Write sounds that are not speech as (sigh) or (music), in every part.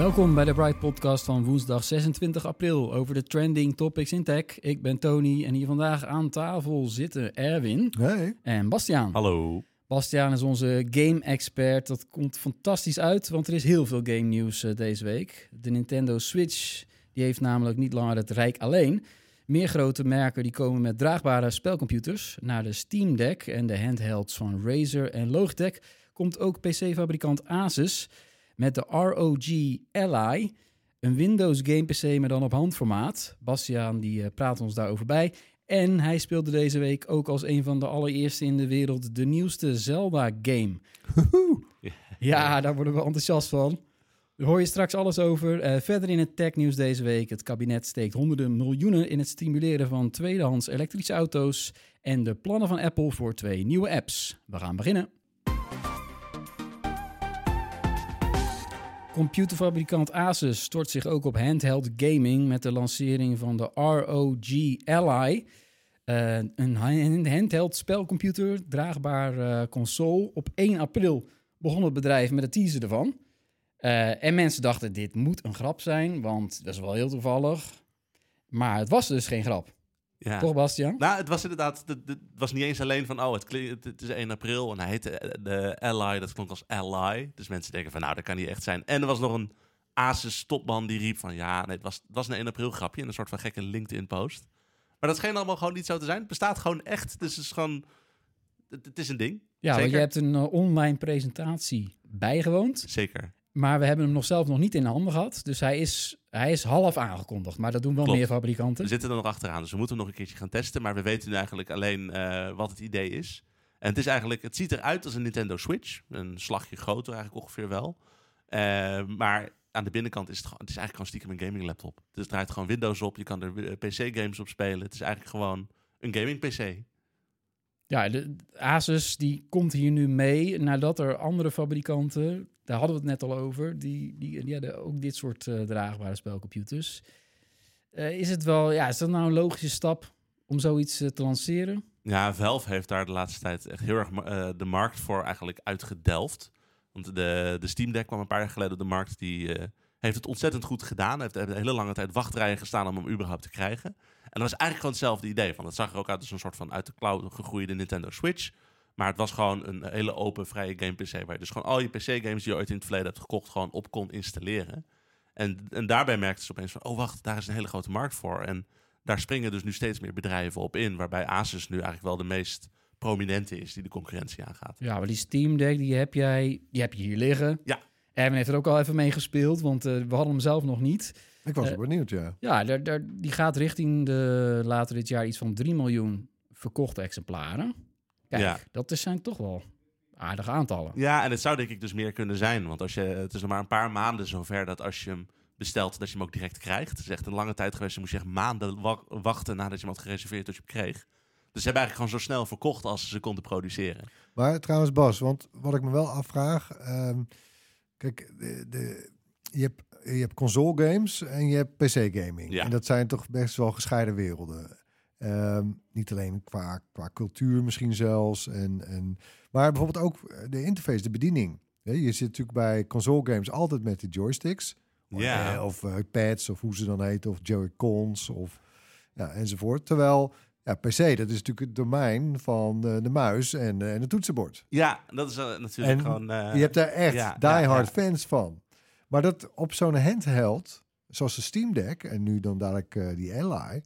Welkom bij de Bright Podcast van woensdag 26 april over de trending topics in tech. Ik ben Tony en hier vandaag aan tafel zitten Erwin Hey. en Bastiaan. Hallo. Bastiaan is onze game-expert. Dat komt fantastisch uit, want er is heel veel game nieuws eh, deze week. De Nintendo Switch die heeft namelijk niet langer het rijk alleen. Meer grote merken die komen met draagbare spelcomputers. Naar de Steam Deck en de handhelds van Razer en Logitech komt ook PC-fabrikant Asus met de ROG Ally. Een Windows game PC, maar dan op handformaat. Bastiaan die eh, praat ons daarover bij. En hij speelde deze week ook als een van de allereerste in de wereld de nieuwste Zelda-game. (laughs) Ja, daar worden we enthousiast van. Daar hoor je straks alles over. Eh, verder in het technieuws deze week. Het kabinet steekt honderden miljoenen in het stimuleren van tweedehands elektrische auto's. En de plannen van Apple voor twee nieuwe apps. We gaan beginnen. Computerfabrikant Asus stort zich ook op handheld gaming met de lancering van de ROG Ally. Eh, een hand- handheld spelcomputer, draagbaar eh, console. Op 1 april begon het bedrijf met het teaser ervan. Eh, en mensen dachten, dit moet een grap zijn, want dat is wel heel toevallig. Maar het was dus geen grap. Ja. Toch? Nou, het was inderdaad, het, het was niet eens alleen van, oh, het, het, is 1 april en hij heette eh, de Ally, dat klonk als Ally. Dus mensen denken van, nou, dat kan niet echt zijn. En er was nog een Asus topman die riep van, ja, nee, het was, het was een 1 april grapje in een soort van gekke LinkedIn post. Maar dat scheen allemaal gewoon niet zo te zijn. Het bestaat gewoon echt, dus het is gewoon, het, het is een ding. Ja, want je hebt een eh, online presentatie bijgewoond. Zeker. Maar we hebben hem nog zelf nog niet in de handen gehad. Dus hij is, hij is half aangekondigd. Maar dat doen wel Klopt. meer fabrikanten. We zitten er nog achteraan, dus we moeten hem nog een keertje gaan testen. Maar we weten nu eigenlijk alleen eh, wat het idee is. En het is eigenlijk, het ziet eruit als een Nintendo Switch. Een slagje groter eigenlijk ongeveer wel. Eh, maar aan de binnenkant is het, gewoon- het is eigenlijk gewoon stiekem een gaming laptop. Dus het draait gewoon Windows op, je kan er PC games op spelen. Het is eigenlijk gewoon een gaming PC. Ja, de Asus die komt hier nu mee nadat er andere fabrikanten, daar hadden we het net al over, die, die, die hadden ook dit soort eh, draagbare spelcomputers. Eh, is het wel, ja, is dat nou een logische stap om zoiets eh, te lanceren? Ja, Valve heeft daar de laatste tijd echt heel erg de markt voor eigenlijk uitgedelft. Want de, de Steam Deck kwam een paar jaar geleden op de markt. Die heeft het ontzettend goed gedaan. Heeft een hele lange tijd wachtrijen gestaan om hem überhaupt te krijgen. En dat was eigenlijk gewoon hetzelfde idee. Van, het zag er ook uit als een soort van uit de cloud gegroeide Nintendo Switch. Maar het was gewoon een hele open, vrije game PC. Waar je dus gewoon al je PC-games die je ooit in het verleden hebt gekocht, gewoon op kon installeren. En, en daarbij merkten ze opeens van, oh wacht, daar is een hele grote markt voor. En daar springen dus nu steeds meer bedrijven op in. Waarbij Asus nu eigenlijk wel de meest prominente is die de concurrentie aangaat. Ja, maar die Steam Deck, die heb jij, die heb je hier liggen. Ja. Erwin heeft er ook al even mee gespeeld, want eh, we hadden hem zelf nog niet. Ik was Eh, benieuwd, ja. Ja, daar, daar, die gaat richting de later dit jaar iets van 3 miljoen verkochte exemplaren. Kijk, Ja. dat is, zijn toch wel aardige aantallen. Ja, en het zou denk ik dus meer kunnen zijn. Want als je, het is nog maar een paar maanden zover dat als je hem bestelt, dat je hem ook direct krijgt. Het is echt een lange tijd geweest. Je moest je echt maanden wa- wachten nadat je hem had gereserveerd tot je hem kreeg. Dus ze hebben eigenlijk gewoon zo snel verkocht als ze ze konden produceren. Maar trouwens, Bas, want wat ik me wel afvraag... ehm, kijk, de, de, je, hebt, je hebt console games en je hebt PC gaming. Ja. En dat zijn toch best wel gescheiden werelden. Ehm, niet alleen qua, qua cultuur misschien zelfs. En, en, maar bijvoorbeeld ook de interface, de bediening. Je zit natuurlijk bij console games altijd met de joysticks. Ja. Eh, Of eh, pads, of hoe ze dan heten, of Joy-Cons, of ja, enzovoort. Terwijl ja, PC, dat is natuurlijk het domein van eh, de muis en, eh, en het toetsenbord. Ja, dat is eh, natuurlijk En gewoon... je hebt daar echt ja, diehard ja, ja. fans van. Maar dat op zo'n handheld, zoals de Steam Deck en nu dan dadelijk die Ally,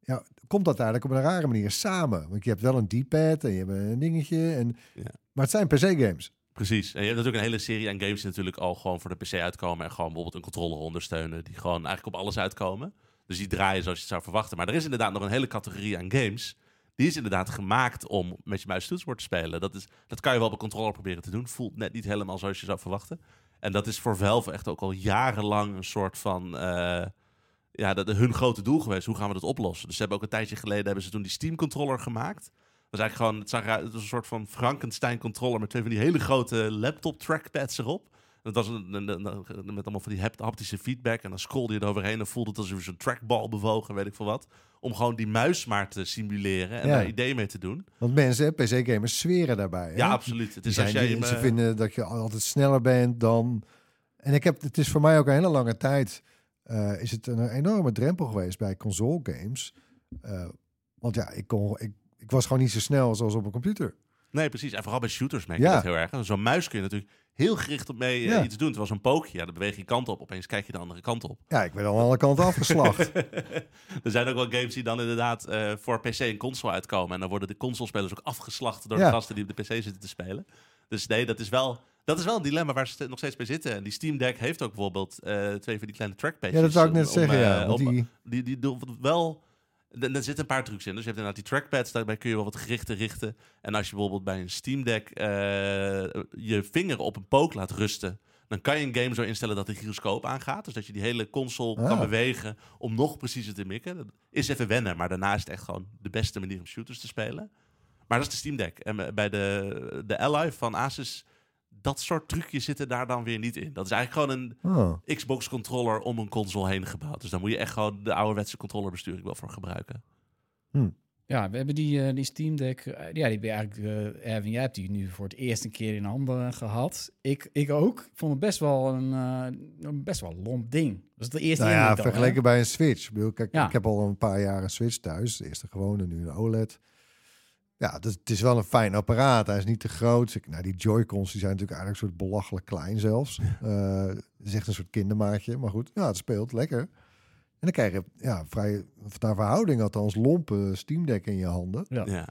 ja, komt dat eigenlijk op een rare manier samen. Want je hebt wel een D-pad en je hebt een dingetje. En, Ja. Maar het zijn PC-games. Precies. En je hebt natuurlijk een hele serie aan games die natuurlijk al gewoon voor de PC uitkomen. En gewoon bijvoorbeeld een controller ondersteunen. Die gewoon eigenlijk op alles uitkomen. Dus die draaien zoals je zou verwachten. Maar er is inderdaad nog een hele categorie aan games. Die is inderdaad gemaakt om met je muis en toetsenbord te spelen. Dat, is, dat kan je wel op een controller proberen te doen. Voelt net niet helemaal zoals je zou verwachten. En dat is voor Valve echt ook al jarenlang een soort van... eh, ja, dat, hun grote doel geweest. Hoe gaan we dat oplossen? Dus ze hebben ook een tijdje geleden hebben ze toen die Steam controller gemaakt. Dat was eigenlijk gewoon, het zag het was een soort van Frankenstein controller met twee van die hele grote laptop trackpads erop. Dat was een, een- een- een- met allemaal van die hap- haptische feedback. En dan scrollde je eroverheen en voelde het alsof je zo'n trackball bewogen, weet ik veel wat. Om gewoon die muis maar te simuleren en Ja. daar ideeën mee te doen. Want mensen, PC-gamers, zweren daarbij. hè? Ja, absoluut. Het Die is als jij ze eh, vinden dat je altijd sneller bent dan... En ik heb, het is voor mij ook een hele lange tijd... eh, is het een enorme drempel geweest bij console games. Eh, want ja, ik, kon, ik, ik was gewoon niet zo snel zoals op een computer. Nee, precies. En vooral bij shooters merk Ja. je dat heel erg. Zo'n muis kun je natuurlijk heel gericht op mee eh, Ja. iets doen. Terwijl zo'n pookje, ja, dan beweeg je kant op. Opeens kijk je de andere kant op. Ja, ik ben al aan alle kanten afgeslacht. (laughs) er zijn ook wel games die dan inderdaad eh, voor PC en console uitkomen. En dan worden de consolespelers ook afgeslacht door Ja. de gasten die op de PC zitten te spelen. Dus nee, dat is wel, dat is wel een dilemma waar ze nog steeds bij zitten. En die Steam Deck heeft ook bijvoorbeeld eh, twee van die kleine trackpads. ja, dat zou ik net zeggen, ja. die, die, die doen wel. Er zitten een paar trucs in. Dus je hebt inderdaad die trackpads, daarbij kun je wel wat gerichter richten. En als je bijvoorbeeld bij een Steam Deck eh, je vinger op een pook laat rusten, dan kan je een game zo instellen dat de gyroscoop aangaat. Dus dat je die hele console kan Ah. bewegen om nog preciezer te mikken. Dat is even wennen, maar daarna is het echt gewoon de beste manier om shooters te spelen. Maar dat is de Steam Deck. En bij de, de Ally van Asus, dat soort trucjes zitten daar dan weer niet in. Dat is eigenlijk gewoon een, oh, Xbox controller om een console heen gebouwd. Dus daar moet je echt gewoon de ouderwetse controllerbesturing wel voor gebruiken. Ja, we hebben die, eh, die Steam Deck. eh, ja, die heb je eigenlijk. eh Erwin, jij hebt die nu voor het eerst een keer in handen eh, gehad. Ik, ik ook. Ik vond het best wel een, eh, een best wel lomp ding. Dat is de eerste nou ja, vergeleken bij een Switch. Ik, bedoel, kijk, Ja. ik heb al een paar jaar een Switch thuis. De eerste gewone, nu een OLED. Ja, dus het is wel een fijn apparaat. Hij is niet te groot. Ik- Nou, die Joy-Cons die zijn natuurlijk eigenlijk een soort belachelijk klein zelfs. Eh, het is echt een soort kindermaatje. Maar goed, ja, het speelt lekker. En dan krijg je ja, vrij, naar verhouding althans, lompe Steam Deck in je handen. Ja. Ja.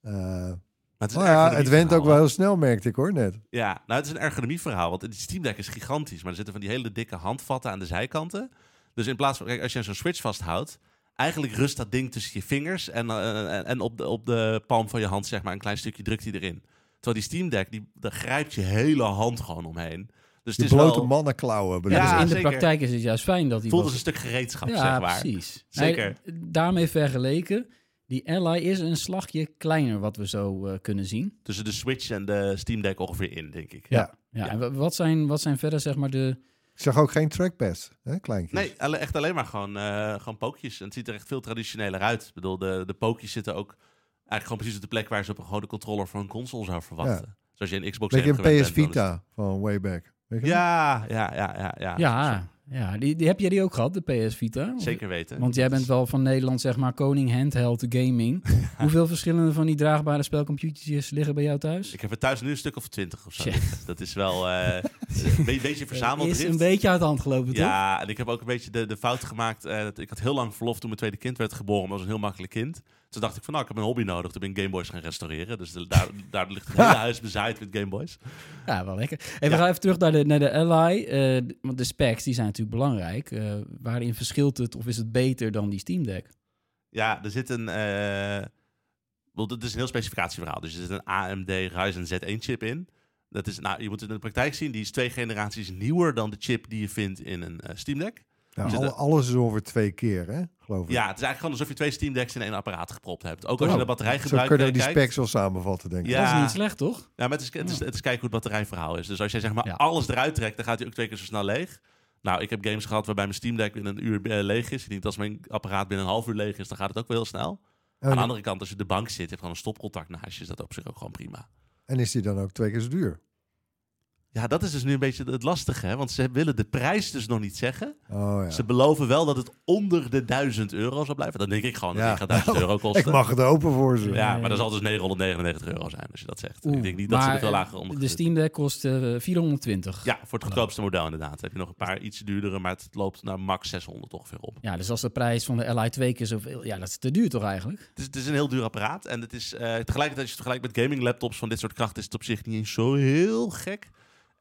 Eh, Maar het, is een ja, het went ook wel heel snel, merkte ik hoor net. Ja, nou het is een ergonomieverhaal. Want die Steam Deck is gigantisch. Maar er zitten van die hele dikke handvatten aan de zijkanten. Dus in plaats van, kijk, als je zo'n Switch vasthoudt... Eigenlijk rust dat ding tussen je vingers en, eh, en- en op, de, op de palm van je hand, zeg maar, een klein stukje drukt hij erin. Terwijl die Steam Deck, die, daar grijpt je hele hand gewoon omheen. Dus het is blote wel, mannenklauwen. Ja, dus in de zeker. praktijk is het juist fijn dat die. voelt als een stuk gereedschap, ja, zeg maar. precies. Zeker. Nee, daarmee vergeleken, die Ally is een slagje kleiner, wat we zo eh, kunnen zien. Tussen de Switch en de Steam Deck ongeveer in, denk ik. Ja. Ja, en wa- wat zijn, wat zijn verder, zeg maar, de. Ik zag ook geen trackpads, hè, kleintjes. Nee, alle- echt alleen maar gewoon, eh, gewoon pookjes. En het ziet er echt veel traditioneler uit. Ik bedoel, de, de pookjes zitten ook eigenlijk gewoon precies op de plek waar ze op een gewone controller voor een console zou verwachten. Zoals je een Xbox Beetje een PS Vita van way back. Ja, ja, ja, ja. Ja, Ja, ja die, die, heb jij die ook gehad, de PS Vita? Zeker weten. Want jij bent wel van Nederland, zeg maar, koning handheld gaming. (laughs) Hoeveel verschillende van die draagbare spelcomputertjes liggen bij jou thuis? Ik heb er thuis nu een stuk of twintig of zo. Dat is wel eh, een be- beetje (laughs) is verzameldrift. een beetje uit de hand gelopen, toch? Ja, en ik heb ook een beetje de, de fout gemaakt. eh, dat ik had heel lang verlof toen mijn tweede kind werd geboren. Maar dat was een heel makkelijk kind. Toen dacht ik van, nou, ik heb een hobby nodig. Toen ben ik Gameboys gaan restaureren. Dus de- daar, (laughs) daar ligt het hele huis bezaaid met Gameboys. Ja, wel lekker. Hey, we gaan even terug naar de, naar de Ally. eh, want de specs die zijn natuurlijk belangrijk. Eh, waarin verschilt het of is het beter dan die Steam Deck? Ja, er zit een. eh wel, het is een heel specificatieverhaal. Dus er zit een AMD Ryzen Z1-chip in. Dat is, nou, je moet het in de praktijk zien. Die is twee generaties nieuwer dan de chip die je vindt in een eh, Steam Deck. Het- alle- alles is ongeveer twee keer, hè, geloof ik. Ja, het is eigenlijk gewoon alsof je twee Steam Decks in één apparaat gepropt hebt. Ook als je Oh, de batterij Zo gebruikt. kunnen we eh, die kijkt. specs wel samenvatten, denk ik. Ja. Dat is niet slecht, toch? Ja, maar het is, het, is, het is kijken hoe het batterijverhaal is. Dus als jij zeg maar Ja. alles eruit trekt, dan gaat hij ook twee keer zo snel leeg. Nou, ik heb games gehad waarbij mijn Steam Deck binnen een uur eh, leeg is. Dat als mijn apparaat binnen een half uur leeg is, dan gaat het ook wel heel snel. En, Aan de andere kant, als je de bank zit, je hebt gewoon een stopcontact naast je, is dat op zich ook gewoon prima. en is die dan ook twee keer zo duur? Ja, dat is dus nu een beetje het lastige, hè? want ze willen de prijs dus nog niet zeggen. Oh, ja. Ze beloven wel dat het onder de 1000 euro zal blijven. Dan denk ik gewoon, Ja. dat gaat 1000 euro (laughs) kosten. Ik mag het open voor ze. Ja, maar dat zal dus 999 euro zijn als je dat zegt. Oeh, ik denk niet dat ze er veel lager eh, onder De Steam Deck kost eh, 420. Ja, voor het goedkoopste model inderdaad. Dan heb je nog een paar iets duurdere, maar het loopt naar max 600 ongeveer op. Ja, dus als de prijs van de Li twee keer zoveel... Ja, dat is te duur toch eigenlijk? Het is, het is een heel duur apparaat. En het is eh, tegelijkertijd, als je het vergelijkt met gaming laptops van dit soort kracht, is het op zich niet eens zo heel gek.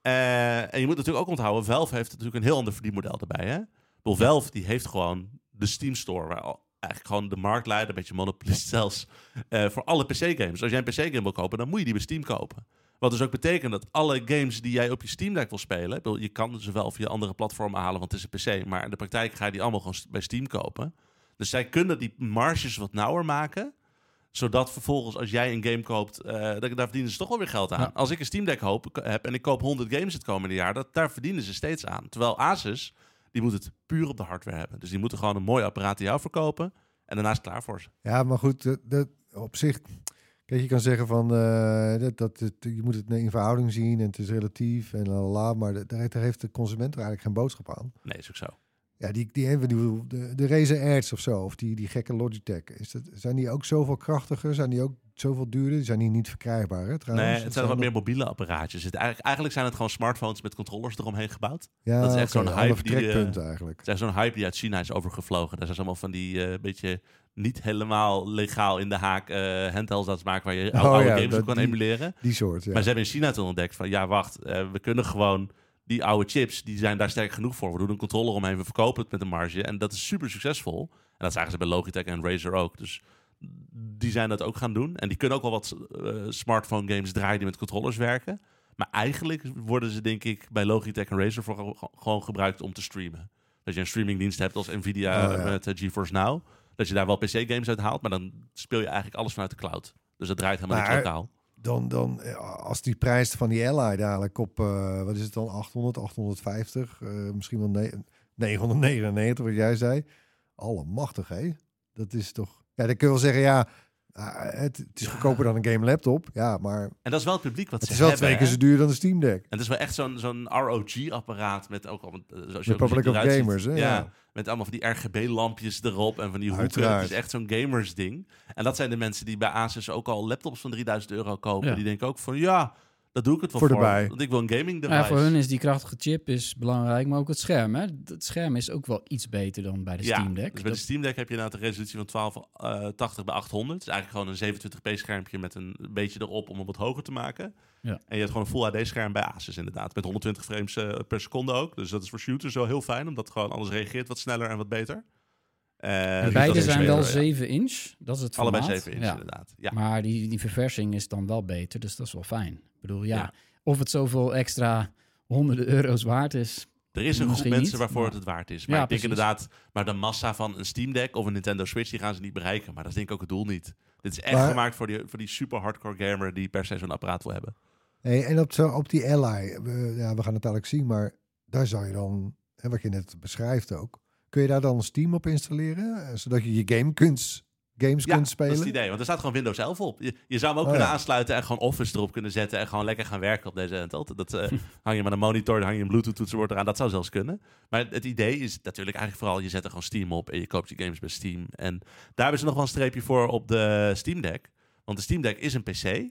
Eh, en je moet natuurlijk ook onthouden, Valve heeft natuurlijk een heel ander verdienmodel erbij. Hè? Valve die heeft gewoon de Steam Store, waar eigenlijk gewoon de marktleider, een beetje monopolist zelfs, eh, voor alle PC-games. Als jij een PC-game wil kopen, dan moet je die bij Steam kopen. Wat dus ook betekent dat alle games die jij op je Steam Deck wil spelen, bedoel, je kan ze wel via andere platformen halen, want het is een PC, maar in de praktijk ga je die allemaal gewoon bij Steam kopen. Dus zij kunnen die marges wat nauwer maken zodat vervolgens als jij een game koopt, eh, daar, daar verdienen ze toch wel weer geld aan. Ja. Als ik een Steam Deck hoop, heb en ik koop 100 games het komende jaar, dat, daar verdienen ze steeds aan. Terwijl Asus, die moet het puur op de hardware hebben. Dus die moeten gewoon een mooi apparaat aan jou verkopen en daarna is het klaar voor ze. Ja, maar goed, dat, dat- op zich... Kijk, je kan zeggen van... eh, dat, dat, het- je moet het in verhouding zien en het is relatief en la maar daar heeft de consument er eigenlijk geen boodschap aan. Nee, is ook zo. Ja, die, die, die, die de, de Razer Airts of zo, of die, die gekke Logitech, is dat, zijn die ook zoveel krachtiger? Zijn die ook zoveel duurder? Die zijn die niet verkrijgbaar, hè, trouwens? nee, Dat het zijn wat meer mobiele apparaatjes. Het, eigenlijk, eigenlijk zijn het gewoon smartphones met controllers eromheen gebouwd. Ja, dat is echt zo'n hype die, eh, eigenlijk. Is zo'n hype die uit China is overgevlogen. Daar zijn allemaal van die eh, beetje niet helemaal legaal in de haak eh handhelds aan het maken waar je Oh oude ja, games dat- op kan die- emuleren. Die soort, ja. Maar ze hebben in China toen ontdekt van ja, wacht, we kunnen gewoon die oude chips, die zijn daar sterk genoeg voor. We doen een controller omheen, we verkopen het met een marge. En dat is super succesvol. En dat zagen ze bij Logitech en Razer ook. Dus die zijn dat ook gaan doen. En die kunnen ook wel wat eh, smartphone games draaien die met controllers werken. Maar eigenlijk worden ze denk ik bij Logitech en Razer voor gewoon gebruikt om te streamen. Dat je een streamingdienst hebt als Nvidia Oh, ja. met eh, GeForce Now. Dat je daar wel PC-games uit haalt, maar dan speel je eigenlijk alles vanuit de cloud. Dus dat draait helemaal Maar- niet lokaal. Dan, dan eh, als die prijs van die Ally dadelijk op, eh, wat is het dan, 800, 850, eh, misschien wel ne- 999, wat jij zei. Allemachtig, hé. Dat is toch... Ja, dan kun je wel zeggen, ja, het, het is goedkoper dan een game laptop. Ja, maar En dat is wel het publiek wat het ze is wel hebben. twee keer zo duur dan de Steam Deck. En het is wel echt zo'n zo'n ROG-apparaat met ook al... eh, Zoals je Republic ziet of. Gamers, hè? Ja, Ja. met allemaal van die RGB-lampjes erop en van die hoeken. Uiteraard. Het is echt zo'n gamers-ding. En dat zijn de mensen die bij Asus ook al laptops van 3000 euro kopen. Ja. Die denken ook van, ja, dat doe ik het wel Voor voor. erbij. Want ik wil een gaming device. Ja, voor hun is die krachtige chip is belangrijk, maar ook het scherm. Hè? Het scherm is ook wel iets beter dan bij de Ja, Steam Deck. Dus bij Dat- de Steam Deck heb je inderdaad een resolutie van 1280 bij 800. Het is eigenlijk gewoon een 27p schermpje met een beetje erop om hem wat hoger te maken. Ja. En je hebt gewoon een Full HD scherm bij Asus inderdaad. Met 120 frames eh, per seconde ook. Dus dat is voor shooters wel heel fijn. Omdat gewoon alles reageert wat sneller en wat beter. Eh, En dus beide zijn wel ja. 7 inch. Dat is het Allebei formaat. 7 inch Ja. inderdaad. Ja. Maar die, die verversing is dan wel beter, dus dat is wel fijn. Bedoel, ja, Ja. of het zoveel extra honderden euro's waard is. Er is een groep mensen niet, waarvoor maar- het het waard is. Maar Ja, ik denk precies. inderdaad, maar de massa van een Steam Deck of een Nintendo Switch, die gaan ze niet bereiken. Maar dat is denk ik ook het doel niet. Dit is echt Maar- gemaakt voor die, voor die super hardcore gamer die per se zo'n apparaat wil hebben. Hey, en op, zo, op die Ally, we, ja, we gaan het dadelijk zien, maar daar zou je dan, hè, wat je net beschrijft ook, kun je daar dan Steam op installeren, eh, zodat je je game kunt, games Ja, kunt spelen? dat is het idee. Want er staat gewoon Windows 11 op. Je, je zou hem ook Oh, kunnen ja. aansluiten en gewoon Office erop kunnen zetten en gewoon lekker gaan werken op deze handheld. Dat eh, (laughs) hang je met een monitor, dan hang je een Bluetooth toetsenbord eraan. Dat zou zelfs kunnen. Maar het idee is natuurlijk eigenlijk vooral, je zet er gewoon Steam op en je koopt je games bij Steam. En daar hebben ze nog wel een streepje voor op de Steam Deck. Want de Steam Deck is een PC,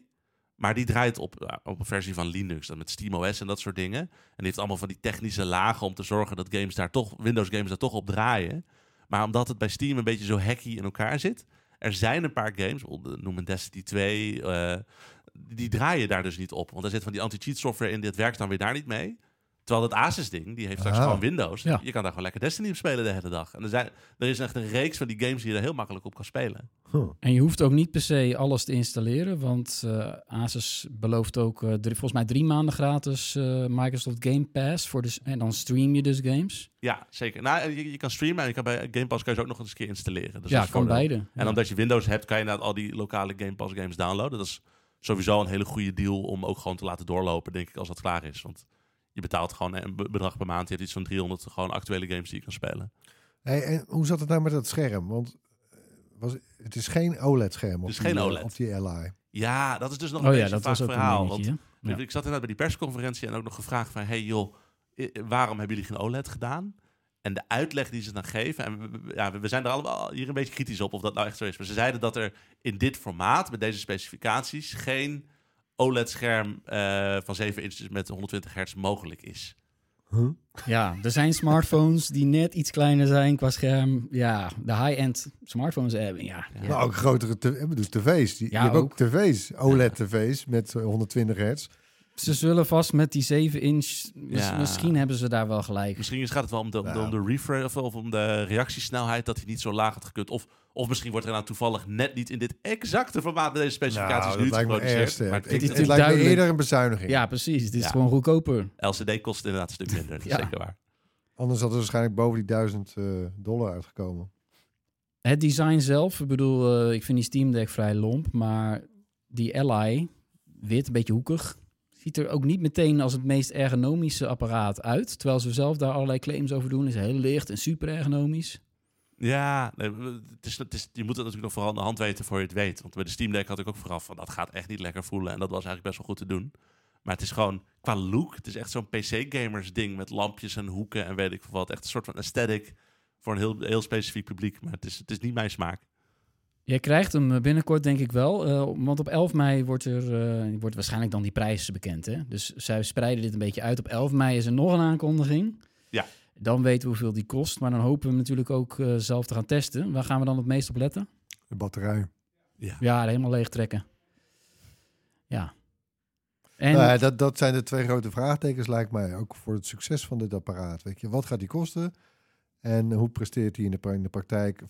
maar die draait op, ja, op een versie van Linux, dan met SteamOS en dat soort dingen. En die heeft allemaal van die technische lagen om te zorgen dat games daar toch, Windows games daar toch op draaien. Maar omdat het bij Steam een beetje zo hacky in elkaar zit, er zijn een paar games, noem een Destiny 2, eh, die draaien daar dus niet op. Want er zit van die anti-cheat software in, dit werkt dan weer daar niet mee. Terwijl dat Asus-ding, die heeft straks Ah. gewoon Windows. Ja. Je kan daar gewoon lekker Destiny op spelen de hele dag. En er, zijn, er is echt een reeks van die games die je er heel makkelijk op kan spelen. Huh. En je hoeft ook niet per se alles te installeren, want eh, Asus belooft ook eh, drie- volgens mij drie maanden gratis eh, Microsoft Game Pass. Voor dus, en dan stream je dus games. Ja, zeker. Nou, je, je kan streamen en je kan bij Game Pass kan je ze ook nog eens een keer installeren. Dus ja, kan voordeel. beide. En Ja. omdat je Windows hebt, kan je inderdaad al die lokale Game Pass games downloaden. Dat is sowieso een hele goede deal om ook gewoon te laten doorlopen, denk ik, als dat klaar is. Want je betaalt gewoon een be- bedrag per maand. Je hebt iets van 300 gewoon actuele games die je kan spelen. Hey, en hoe zat het nou met dat scherm? Want eh, was, het is geen OLED-scherm Het is die, geen eh, OLED. op die Ally. Ja, dat is dus nog Oh een ja, beetje dat vaag was ook verhaal. een Want. Ja. Ik zat inderdaad bij die persconferentie en ook nog gevraagd van... hey joh, waarom hebben jullie geen OLED gedaan? En de uitleg die ze dan geven... en we, ja, we zijn er allemaal hier een beetje kritisch op of dat nou echt zo is. Maar ze zeiden dat er in dit formaat, met deze specificaties... geen OLED-scherm eh, van 7 inches met 120 hertz mogelijk is. Huh? Ja, er zijn smartphones die net iets kleiner zijn qua scherm. Ja, de high-end smartphones hebben, ja. Ja. Maar ook grotere bedoel, tv's. Die, Ja, je hebt ook ook. tv's, OLED-tv's met eh, 120 hertz. Ze zullen vast met die 7 inch, mis- Ja. misschien hebben ze daar wel gelijk. Misschien gaat het wel om de, om de, om de refresh of, of om de reactiesnelheid... dat hij niet zo laag had gekund. Of, of misschien wordt er nou toevallig net niet in dit exacte formaat... met deze specificaties Nou, nu geproduceerd. Maar Het, het is het natuurlijk lijkt me eerder een bezuiniging. Ja, precies. Het is Ja. gewoon goedkoper. LCD kost inderdaad een stuk minder, dat is Ja. zeker waar. Anders hadden ze waarschijnlijk boven die 1000 eh, dollar uitgekomen. Het design zelf, ik bedoel, eh, ik vind die Steam Deck vrij lomp, maar die Ally, wit, een beetje hoekig, ziet er ook niet meteen als het meest ergonomische apparaat uit. Terwijl ze zelf daar allerlei claims over doen. Is heel licht en super ergonomisch. Ja, nee, het is, het is, je moet het natuurlijk nog vooral aan de hand weten voor je het weet. Want bij de Steam Deck had ik ook vooraf van dat gaat echt niet lekker voelen. En dat was eigenlijk best wel goed te doen. Maar het is gewoon qua look, het is echt zo'n PC-gamers ding met lampjes en hoeken en weet ik veel wat. Echt een soort van aesthetic voor een heel, heel specifiek publiek. Maar het is, het is niet mijn smaak. Je krijgt hem eh, binnenkort denk ik wel, eh, want op 11 mei wordt er eh, wordt waarschijnlijk dan die prijs bekend. Hè? Dus zij spreiden dit een beetje uit. Op 11 mei is er nog een aankondiging. Ja. Dan weten we hoeveel die kost, maar dan hopen we hem natuurlijk ook eh, zelf te gaan testen. Waar gaan we dan het meest op letten? De batterij. Ja. Ja, helemaal leeg trekken. Ja. En Nou ja, dat, dat zijn de twee grote vraagtekens, lijkt mij. Ook voor het succes van dit apparaat. Weet je, wat gaat die kosten? En hoe presteert hij in de, pra- in de praktijk?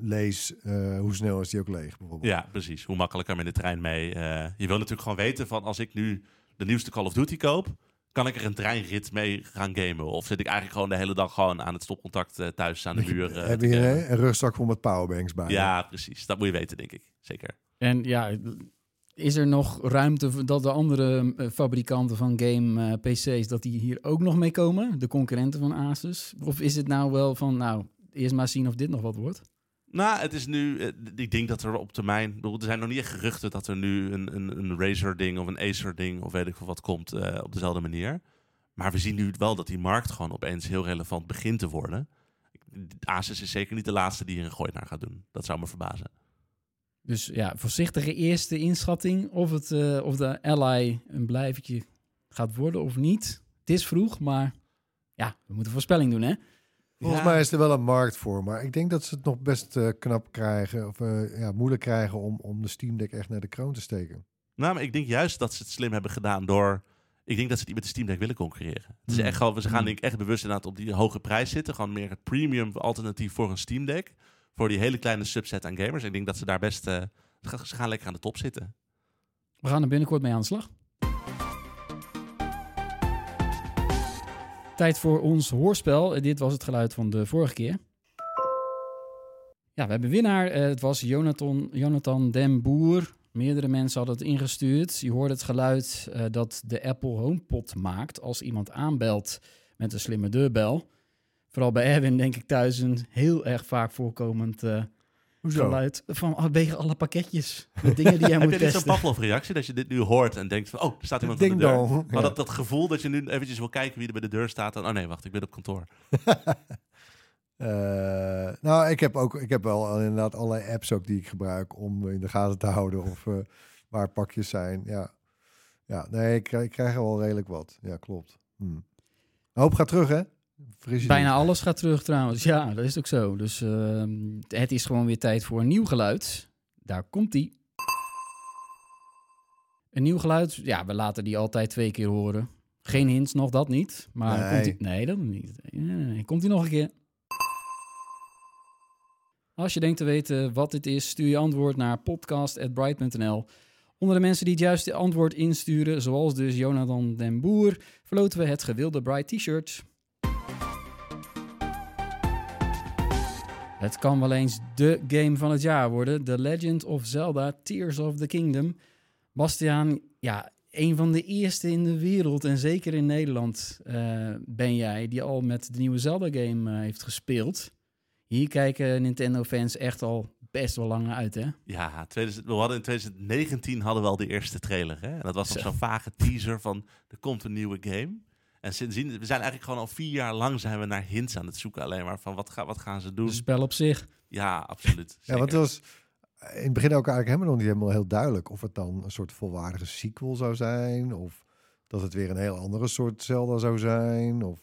Lees, eh, hoe snel is die ook leeg, bijvoorbeeld? Ja, precies. Hoe makkelijk kan men de trein mee? Eh, je wil natuurlijk gewoon weten van als ik nu de nieuwste Call of Duty koop, kan ik er een treinrit mee gaan gamen? Of zit ik eigenlijk gewoon de hele dag gewoon aan het stopcontact eh, thuis aan de muur? eh, Heb je gamen? een, een rugzak vol met powerbanks bij? Ja, precies. Dat moet je weten, denk ik. Zeker. En ja, is er nog ruimte dat de andere eh, fabrikanten van game eh, PC's, dat die hier ook nog mee komen? De concurrenten van Asus? Of is het nou wel van, nou, eerst maar zien of dit nog wat wordt? Nou, het is nu. eh, Ik denk dat er op termijn. Er zijn nog niet echt geruchten dat er nu een, een, een Razer-ding of een Acer-ding of weet ik veel wat komt eh, op dezelfde manier. Maar we zien nu wel dat die markt gewoon opeens heel relevant begint te worden. Asus is zeker niet de laatste die hier een gooi naar gaat doen. Dat zou me verbazen. Dus ja, voorzichtige eerste inschatting of, het, eh, of de Ally een blijvertje gaat worden of niet. Het is vroeg, maar ja, we moeten voorspelling doen, hè? Volgens Ja. mij is er wel een markt voor. Maar ik denk dat ze het nog best eh, knap krijgen. Of eh, ja, moeilijk krijgen om, om de Steam Deck echt naar de kroon te steken. Nou, maar ik denk juist dat ze het slim hebben gedaan door. Ik denk dat ze het niet met de Steam Deck willen concurreren. Het is Hmm. echt gewoon, ze gaan Hmm. denk ik echt bewust inderdaad op die hoge prijs zitten. Gewoon meer het premium alternatief voor een Steam Deck. Voor die hele kleine subset aan gamers. Ik denk dat ze daar best. eh, ze gaan lekker aan de top zitten. We gaan er binnenkort mee aan de slag. Tijd voor ons hoorspel. Eh, Dit was het geluid van de vorige keer. Ja, we hebben winnaar. Eh, Het was Jonathan, Jonathan Den Boer. Meerdere mensen hadden het ingestuurd. Je hoort het geluid eh, dat de Apple HomePod maakt als iemand aanbelt met een slimme deurbel. Vooral bij Erwin denk ik thuis een heel erg vaak voorkomend eh, Hoezo? geluid van vanwege alle pakketjes. De dingen die jij (laughs) Heb moet je dit zo'n testen. Pavlov-reactie? Dat je dit nu hoort en denkt van... Oh, er staat iemand aan de deur. dong. Maar Ja. dat, dat gevoel dat je nu eventjes wil kijken wie er bij de deur staat. En, oh nee, wacht, ik ben op kantoor. (laughs) Eh, nou, ik heb ook, ik heb wel inderdaad allerlei apps ook die ik gebruik om in de gaten te houden of eh, waar pakjes zijn. Ja, ja nee, ik, krijg- ik krijg er wel redelijk wat. Ja, klopt. Hm. Een hoop gaat terug, hè? Bijna alles gaat terug trouwens. Ja, dat is ook zo. Dus ehm, het is gewoon weer tijd voor een nieuw geluid. Daar komt die. Een nieuw geluid. Ja, we laten die altijd twee keer horen. Geen hints, nog dat niet. Maar Nee. komt die, nee, dat niet. Komt die nog een keer. Als je denkt te weten wat dit is, stuur je antwoord naar podcast.bright.nl. Onder de mensen die het juiste antwoord insturen, zoals dus Jonathan den Boer, verloten we het gewilde Bright T-shirt. Het kan wel eens de game van het jaar worden. The Legend of Zelda Tears of the Kingdom. Bastiaan, ja, een van de eerste in de wereld en zeker in Nederland eh, ben jij die al met de nieuwe Zelda game eh, heeft gespeeld. Hier kijken Nintendo fans echt al best wel lang uit, hè? Ja, 2000, we hadden in 2019 hadden we al de eerste trailer. Hè? En dat was nog Zo. zo'n vage teaser van er komt een nieuwe game. En sindsdien, we zijn eigenlijk gewoon al vier jaar lang zijn we naar hints aan het zoeken. Alleen maar van wat, ga, wat gaan ze doen? Het spel op zich. ja, absoluut. Ja, want het was in het begin ook eigenlijk helemaal nog niet helemaal heel duidelijk of het dan een soort volwaardige sequel zou zijn of dat het weer een heel andere soort Zelda zou zijn. Of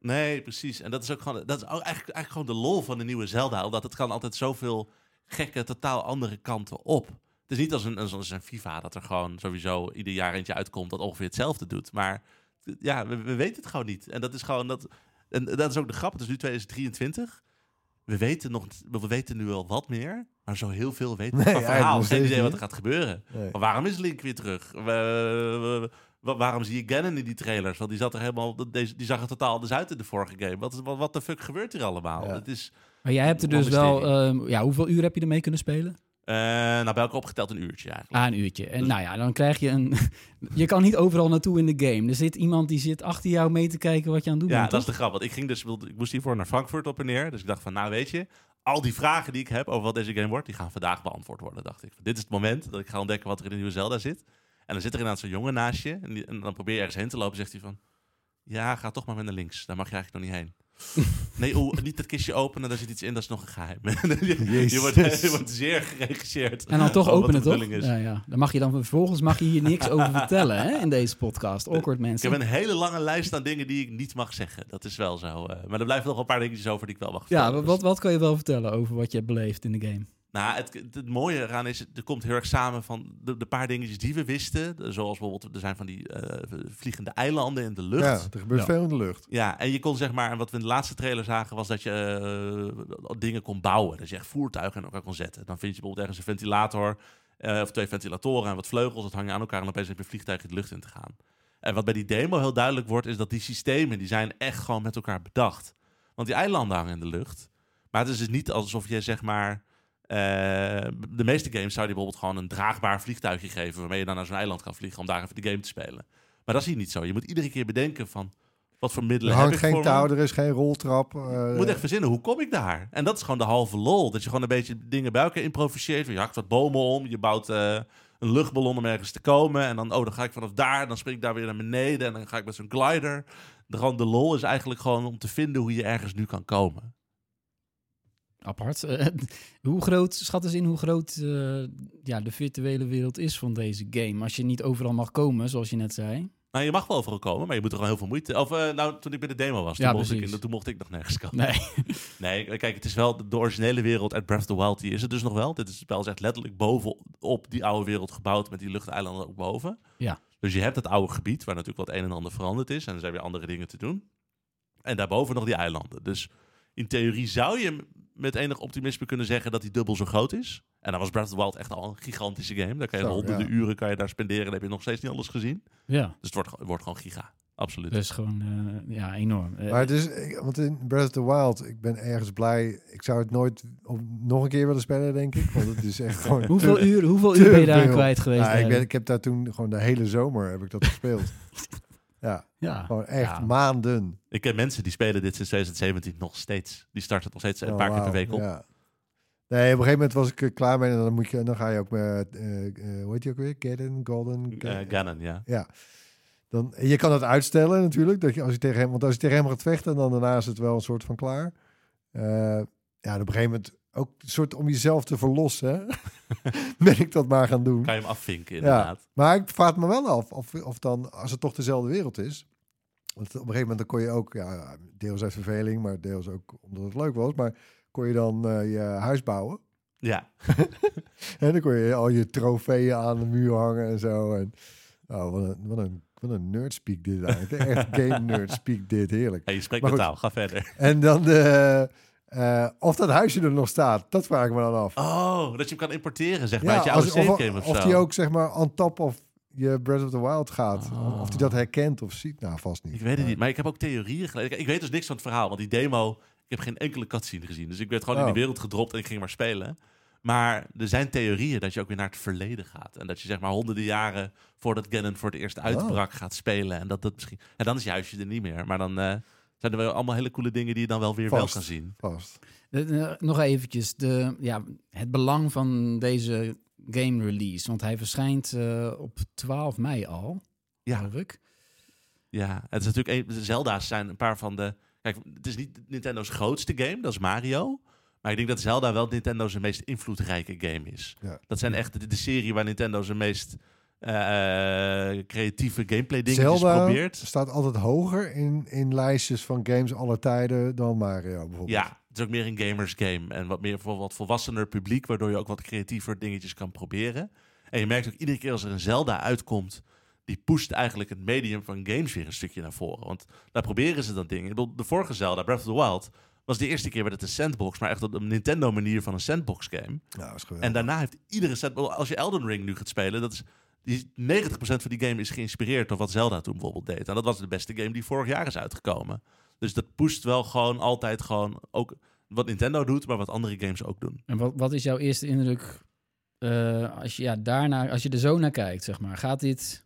Nee, precies. En dat is ook gewoon, dat is ook eigenlijk, eigenlijk gewoon de lol van de nieuwe Zelda. Omdat het kan altijd zoveel gekke, totaal andere kanten op. Het is niet als een, als een- als een FIFA dat er gewoon sowieso ieder jaar eentje uitkomt dat ongeveer hetzelfde doet. Maar ja, we, we weten het gewoon niet. En dat is gewoon dat. En dat is ook de grap. Het is nu 2023. We weten nog, we weten nu al wat meer, maar zo heel veel weten we Nee, van verhaal. Geen idee wat er gaat gebeuren. nee. Maar waarom is Link weer terug? We- we- wa- waarom zie je Ganon in die trailers? Want die zat er helemaal, deze, die zag er totaal anders uit in de vorige game. Wat, wat, wat de fuck gebeurt hier allemaal? Ja. Het is, Maar jij hebt er dus wel... ehm, ja, hoeveel uur heb je ermee kunnen spelen? Eh nou, bij elkaar opgeteld een uurtje eigenlijk. Ah, een uurtje. En Dus- nou ja, dan krijg je een... (laughs) je kan niet overal naartoe in de game. Er zit iemand die zit achter jou mee te kijken wat je aan het doen ja, bent, dat is de grap. Want ik, ging dus, ik moest hiervoor naar Frankfurt op en neer. Dus ik dacht van, nou weet je, al die vragen die ik heb over wat deze game wordt, die gaan vandaag beantwoord worden, dacht ik. Dit is het moment dat ik ga ontdekken wat er in de nieuwe Zelda zit. En dan zit er inderdaad zo'n jongen naast je. En, die- en dan probeer je ergens heen te lopen. zegt hij van, ja, ga toch maar naar links. Daar mag je eigenlijk nog niet heen. (laughs) Nee, oeh, niet dat kistje openen, daar zit iets in, dat is nog een geheim. (laughs) je, wordt, je wordt zeer geregisseerd. En dan toch openen, toch? is. Ja, ja. Dan mag je dan vervolgens mag je hier niks (laughs) over vertellen hè, in deze podcast. Awkward Ik mensen. heb een hele lange lijst aan dingen die ik niet mag zeggen. Dat is wel zo. eh, maar er blijven nog een paar dingetjes over die ik wel mag Ja, vertellen. wat, wat kan je wel vertellen over wat je hebt beleefd in de game? Nou, het, het, mooie eraan is, er komt heel erg samen van de, de paar dingetjes die we wisten. Zoals bijvoorbeeld, er zijn van die eh, vliegende eilanden in de lucht. Ja, Ja. er gebeurt Ja. veel in de lucht. en je kon zeg maar, en wat we in de laatste trailer zagen, was dat je eh, dingen kon bouwen. Dat je echt voertuigen in elkaar kon zetten. Dan vind je bijvoorbeeld ergens een ventilator, eh, of twee ventilatoren en wat vleugels. Dat hang je aan elkaar en opeens heb je een vliegtuig in de lucht in te gaan. En wat bij die demo heel duidelijk wordt, is dat die systemen, die zijn echt gewoon met elkaar bedacht. Want die eilanden hangen in de lucht. Maar het is dus niet alsof je zeg maar... eh, de meeste games zou je bijvoorbeeld gewoon een draagbaar vliegtuigje geven... waarmee je dan naar zo'n eiland kan vliegen om daar even de game te spelen. Maar dat is hier niet zo. Je moet iedere keer bedenken van... wat voor Er middelen heb hangt ik geen me? touw, er is geen roltrap. eh, Je moet echt verzinnen, hoe kom ik daar? En dat is gewoon de halve lol. Dat je gewoon een beetje dingen bij elkaar improviseert. Je hakt wat bomen om, je bouwt eh, een luchtballon om ergens te komen. En dan, oh, dan ga ik vanaf daar, dan spring ik daar weer naar beneden. En dan ga ik met zo'n glider. De, gewoon, de lol is eigenlijk gewoon om te vinden hoe je ergens nu kan komen. Apart. Eh, (laughs) hoe groot, schat eens in hoe groot eh, ja, de virtuele wereld is van deze game. Als je niet overal mag komen, zoals je net zei. Nou, je mag wel overal komen, maar je moet er gewoon heel veel moeite... Of eh, nou, toen ik bij de demo was, toen, Ja, mocht ik, toen mocht ik nog nergens komen. Nee. (laughs) Nee, kijk, het is wel de, de originele wereld uit Breath of the Wild, die is het dus nog wel. Dit is wel echt letterlijk bovenop die oude wereld gebouwd met die luchteilanden ook boven. Ja. Dus je hebt het oude gebied, waar natuurlijk wat een en ander veranderd is. En er zijn weer andere dingen te doen. En daarboven nog die eilanden. Dus in theorie zou je met enig optimisme kunnen zeggen dat die dubbel zo groot is. En dan was Breath of the Wild echt al een gigantische game. Daar kan je Zo, honderden ja. uren kan je daar spenderen en heb je nog steeds niet alles gezien. Dus Ja, het wordt, het wordt gewoon giga. Absoluut. dus gewoon eh, ja, enorm. Eh, Maar het is, ik- want in Breath of the Wild, ik ben ergens blij. Ik zou het nooit op, nog een keer willen spelen, denk ik. Want het is echt (laughs) gewoon... hoeveel uur, hoeveel uur ben je daar kwijt geweest? Ja, ik, ben, ik heb daar toen gewoon de hele zomer heb ik dat gespeeld. (laughs) ja, ja. gewoon echt Ja. maanden. Ik ken mensen die spelen dit sinds 2017 nog steeds. Die starten nog steeds een Oh, paar keer per week op. Ja. Nee, op een gegeven moment was ik er klaar mee. En dan, moet je, dan ga je ook met, eh, eh, hoe heet die ook weer? Gadden, Golden? Eh, Ganon, ja. Ja. Dan, je kan dat uitstellen natuurlijk. Dat je, als je tegen hem, want als je tegen hem gaat vechten, dan daarna is het wel een soort van klaar. Eh, ja, op een gegeven moment ook een soort om jezelf te verlossen. (laughs) ben ik dat maar gaan doen. Kan je hem afvinken, inderdaad. Maar ik vraag me wel af of, of dan, als het toch dezelfde wereld is. Want op een gegeven moment dan kon je ook, ja, deels uit verveling, maar deels ook omdat het leuk was. Maar kon je dan eh, je huis bouwen. Ja. (laughs) En dan kon je al je trofeeën aan de muur hangen en zo. En, oh, wat een, wat een, wat een nerdspeak dit eigenlijk. Echt (laughs) game nerdspeak dit, heerlijk. Je spreekt Maar taal. Ga verder. En dan de, eh, of dat huisje er nog staat, dat vraag ik me dan af. Oh, dat je hem kan importeren, zeg maar, uit je als- oude of, game of, of zo. die ook zeg maar on top of je Breath of the Wild gaat. Oh. Of die dat herkent of ziet. Nou, vast niet. Ik weet het niet, maar ik heb ook theorieën gelezen. Ik- weet dus niks van het verhaal, want die demo... Ik heb geen enkele cutscene gezien. Dus ik werd gewoon in Oh. die wereld gedropt en ik ging maar spelen. Maar er zijn theorieën dat je ook weer naar het verleden gaat. En dat je zeg maar honderden jaren voordat Ganon voor het eerst uitbrak gaat spelen. En dat dat misschien... En dan is je huisje er niet meer. Maar dan... eh, zijn er wel allemaal hele coole dingen die je dan wel weer wel kan zien. Vast. Nog eventjes de, ja, het belang van deze game release. Want hij verschijnt eh, op 12 mei al, Ja, ik. ja. Het is natuurlijk een, Zelda's zijn een paar van de. Kijk, het is niet Nintendo's grootste game, dat is Mario. Maar ik denk dat Zelda wel Nintendo's meest invloedrijke game is. Ja. Dat zijn echt de, de serie waar Nintendo zijn meest creatieve gameplay dingetjes Zelda probeert. staat altijd hoger in, in lijstjes van games aller tijden dan Mario bijvoorbeeld. Ja, het is ook meer een gamers game. En wat meer voor wat volwassener publiek, waardoor je ook wat creatiever dingetjes kan proberen. En je merkt ook iedere keer als er een Zelda uitkomt, die pusht eigenlijk het medium van games weer een stukje naar voren. Want daar proberen ze dan dingen. Ik bedoel, de vorige Zelda, Breath of the Wild, was de eerste keer werd het een sandbox, maar echt op een Nintendo manier van een sandbox game. Nou, is geweldig. En daarna heeft iedere sandbox, als je Elden Ring nu gaat spelen, dat is die 90% van die game is geïnspireerd door wat Zelda toen bijvoorbeeld deed. En dat was de beste game die vorig jaar is uitgekomen. Dus dat pusht wel gewoon altijd gewoon ook wat Nintendo doet, maar wat andere games ook doen. En wat, wat is jouw eerste indruk eh, als, je, ja, daarna, als je er zo naar kijkt, zeg maar? Gaat dit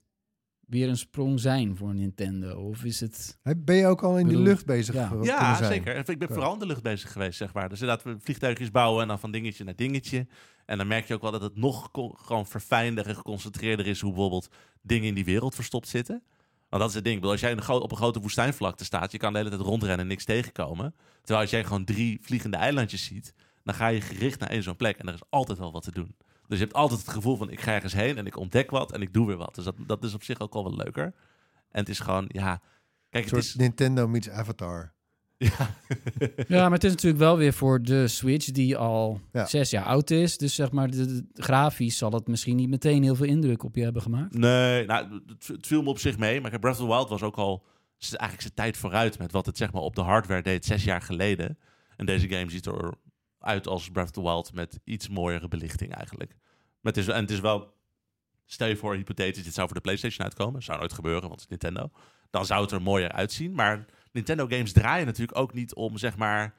weer een sprong zijn voor Nintendo? Of is het... Ben je ook al in de lucht bezig ja. zijn? zeker. Ik ben vooral in de lucht bezig geweest, zeg maar. Dus inderdaad, we vliegtuigjes bouwen en dan van dingetje naar dingetje. En dan merk je ook wel dat het nog gewoon verfijnder en geconcentreerder is hoe bijvoorbeeld dingen in die wereld verstopt zitten. Want dat is het ding. Bedoel, als jij in een gro- op een grote woestijnvlakte staat, je kan de hele tijd rondrennen en niks tegenkomen. Terwijl als jij gewoon drie vliegende eilandjes ziet, dan ga je gericht naar één zo'n plek en er is altijd wel wat te doen. Dus je hebt altijd het gevoel van ik ga ergens heen en ik ontdek wat en ik doe weer wat. Dus dat, dat is op zich ook al wel leuker. En het is gewoon, ja... Kijk, Een het is... Nintendo meets Avatar. (laughs) Ja. Ja, maar het is natuurlijk wel weer voor de Switch die al Ja. zes jaar oud is. Dus zeg maar, de, de- grafisch zal het misschien niet meteen heel veel indruk op je hebben gemaakt. Nee, nou, het, het viel me op zich mee. Maar Breath of the Wild was ook al eigenlijk zijn tijd vooruit met wat het zeg maar op de hardware deed zes jaar geleden. En deze game ziet eruit als Breath of the Wild met iets mooiere belichting eigenlijk. Maar het is, en het is wel, stel je voor hypothetisch, dit zou voor de PlayStation uitkomen. Zou nooit gebeuren, want het is Nintendo. Dan zou het er mooier uitzien. Maar Nintendo games draaien natuurlijk ook niet om zeg maar...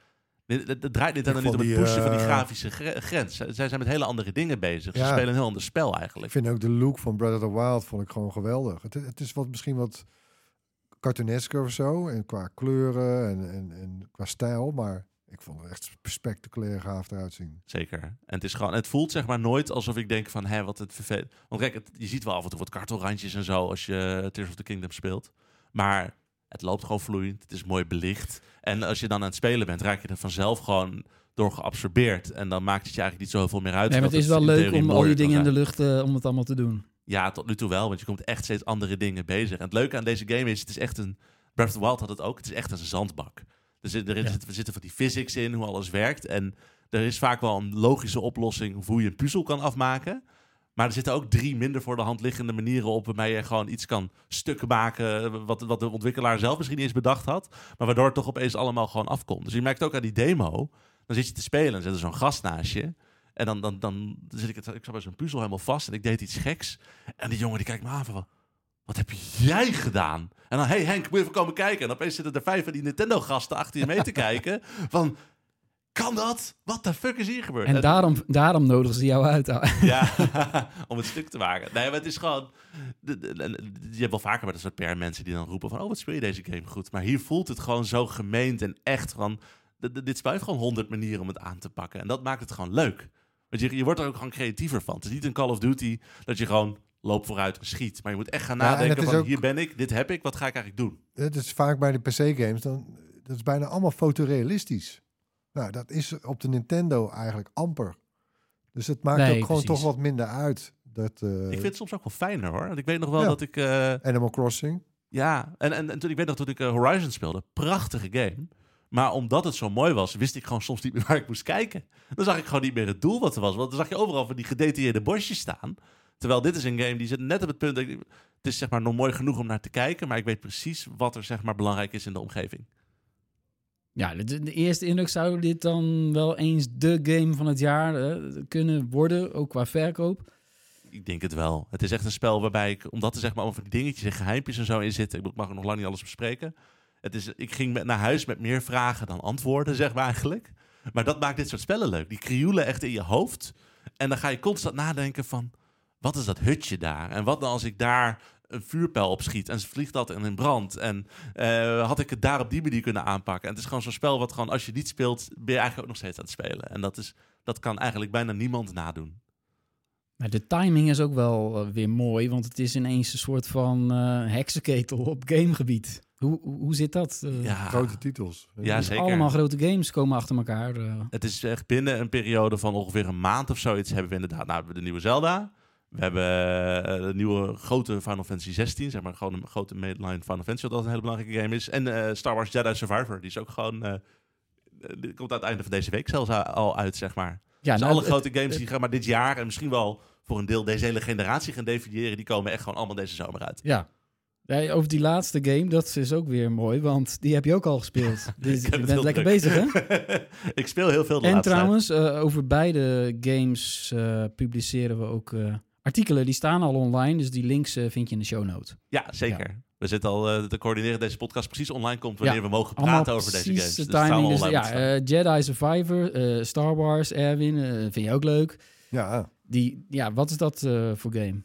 Het draait Nintendo Ik niet om het pushen van die eh, grafische gre- grens. Zij zij zijn met hele andere dingen bezig. Ze spelen een heel ander spel Ik eigenlijk. vind ook de look van Breath of the Wild vond ik gewoon geweldig. Het, het is wat, misschien wat cartoonesker of zo. En qua kleuren en, en, en qua stijl. Maar ik vond het echt spectaculair gaaf eruit zien. Zeker. En het is gewoon, het voelt zeg maar nooit alsof ik denk van, hé, wat het vervelend. Want kijk, het- je ziet wel af en toe wat kartelrandjes en zo als je Tears of the Kingdom speelt. Maar het loopt gewoon vloeiend. Het is mooi belicht. En als je dan aan het spelen bent, raak je er vanzelf gewoon door geabsorbeerd. En dan maakt het je eigenlijk niet zo heel veel meer uit. Nee, maar het is wel leuk om al die dingen in de lucht, eh, om het allemaal te doen. Ja, tot nu toe wel, want je komt echt steeds andere dingen bezig. En het leuke aan deze game is, het is echt een... Breath of the Wild had het ook, het is echt een zandbak. Er, zit, er, Ja. er zitten van die physics in, hoe alles werkt. En er is vaak wel een logische oplossing hoe je een puzzel kan afmaken. Maar er zitten ook drie minder voor de hand liggende manieren op... waarmee je gewoon iets kan stukken maken... Wat, wat de ontwikkelaar zelf misschien niet eens bedacht had... maar waardoor het toch opeens allemaal gewoon afkomt. Dus je merkt ook aan die demo... dan zit je te spelen en zit er zo'n gast naast je... En dan, dan, dan zit ik, het, ik zat bij zo'n puzzel helemaal vast en ik deed iets geks. En die jongen die kijkt me aan van, wat heb jij gedaan? En dan, hey Henk, moet je even komen kijken? En opeens zitten er vijf van die Nintendo-gasten achter je mee te kijken. (laughs) Van, kan dat? Wat de fuck is hier gebeurd? En daarom, daarom nodigen ze jou uit. Ja, (laughs) (laughs) om het stuk te maken. Nee, maar het is gewoon... Je hebt wel vaker met een soort PR-mensen die dan roepen van... Oh, wat speel je deze game goed? Maar hier voelt het gewoon zo gemeend en echt van... Dit spuit gewoon honderd manieren om het aan te pakken. En dat maakt het gewoon leuk. Want je, je wordt er ook gewoon creatiever van. Het is niet een Call of Duty dat je gewoon loopt vooruit en schiet. Maar je moet echt gaan nadenken van... ook- Hier ben ik, dit heb ik, wat ga ik eigenlijk doen? Het is vaak bij de PC-games, dan dat is bijna allemaal fotorealistisch. Nou, dat is op de Nintendo eigenlijk amper. Dus het maakt Nee, ook gewoon precies. toch wat minder uit. Dat, eh, ik vind het soms ook wel fijner hoor. Want ik weet nog wel Ja. dat ik... eh, Animal Crossing. Ja, en, en, en toen ik weet nog toen ik eh, Horizon speelde, prachtige game. Maar omdat het zo mooi was, wist ik gewoon soms niet meer waar ik moest kijken. Dan zag ik gewoon niet meer het doel wat er was. Want dan zag je overal van die gedetailleerde bosjes staan. Terwijl dit is een game die zit net op het punt. Dat ik, het is zeg maar nog mooi genoeg om naar te kijken, maar ik weet precies wat er zeg maar belangrijk is in de omgeving. Ja, de, de eerste indruk zou dit dan wel eens de game van het jaar eh, kunnen worden, ook qua verkoop. Ik denk het wel. Het is echt een spel waarbij ik, omdat er zeg maar over die dingetjes en geheimpjes en zo in zitten, ik mag nog lang niet alles bespreken. Het is, ik ging met, naar huis met meer vragen dan antwoorden, zeg maar eigenlijk. Maar dat maakt dit soort spellen leuk. Die krioelen echt in je hoofd. En dan ga je constant nadenken van, wat is dat hutje daar? En wat nou als ik daar een vuurpijl opschiet en ze vliegt dat in een brand. En eh, had ik het daar op die manier kunnen aanpakken. En het is gewoon zo'n spel wat gewoon, als je niet speelt, ben je eigenlijk ook nog steeds aan het spelen. En dat, is, dat kan eigenlijk bijna niemand nadoen. Maar de timing is ook wel eh, weer mooi, want het is ineens een soort van eh, heksenketel op gamegebied. Hoe, hoe, zit dat? Ja, Grote titels. Ja, dus zeker. Allemaal grote games komen achter elkaar. Het is echt binnen een periode van ongeveer een maand of zoiets hebben we inderdaad nou, we hebben de nieuwe Zelda. We hebben eh, de nieuwe grote Final Fantasy 16, zeg maar gewoon een grote mainline Final Fantasy, wat altijd een hele belangrijke game is. En eh, Star Wars Jedi Survivor, die is ook gewoon, die komt aan het einde van deze week zelfs al uit, zeg maar. ja, dus nou, alle het- grote games die gaan maar dit jaar en misschien wel voor een deel deze hele generatie gaan definiëren, die komen echt gewoon allemaal deze zomer uit. Ja. Nee, over die laatste game, dat is ook weer mooi, want die heb je ook al gespeeld. (laughs) Dus je bent lekker druk. bezig, hè? (laughs) ik speel heel veel de En trouwens, over beide games publiceren we ook artikelen. Die staan al online, dus die links eh, vind je in de show note. Ja, zeker. We zitten al eh, te coördineren dat deze podcast precies online komt wanneer Ja, we mogen praten over deze precies games. de Dus timing. Dus, online ja, eh, Jedi Survivor, eh, Star Wars, Erwin, vind je ook leuk. Ja, Die, ja, wat is dat eh, voor game?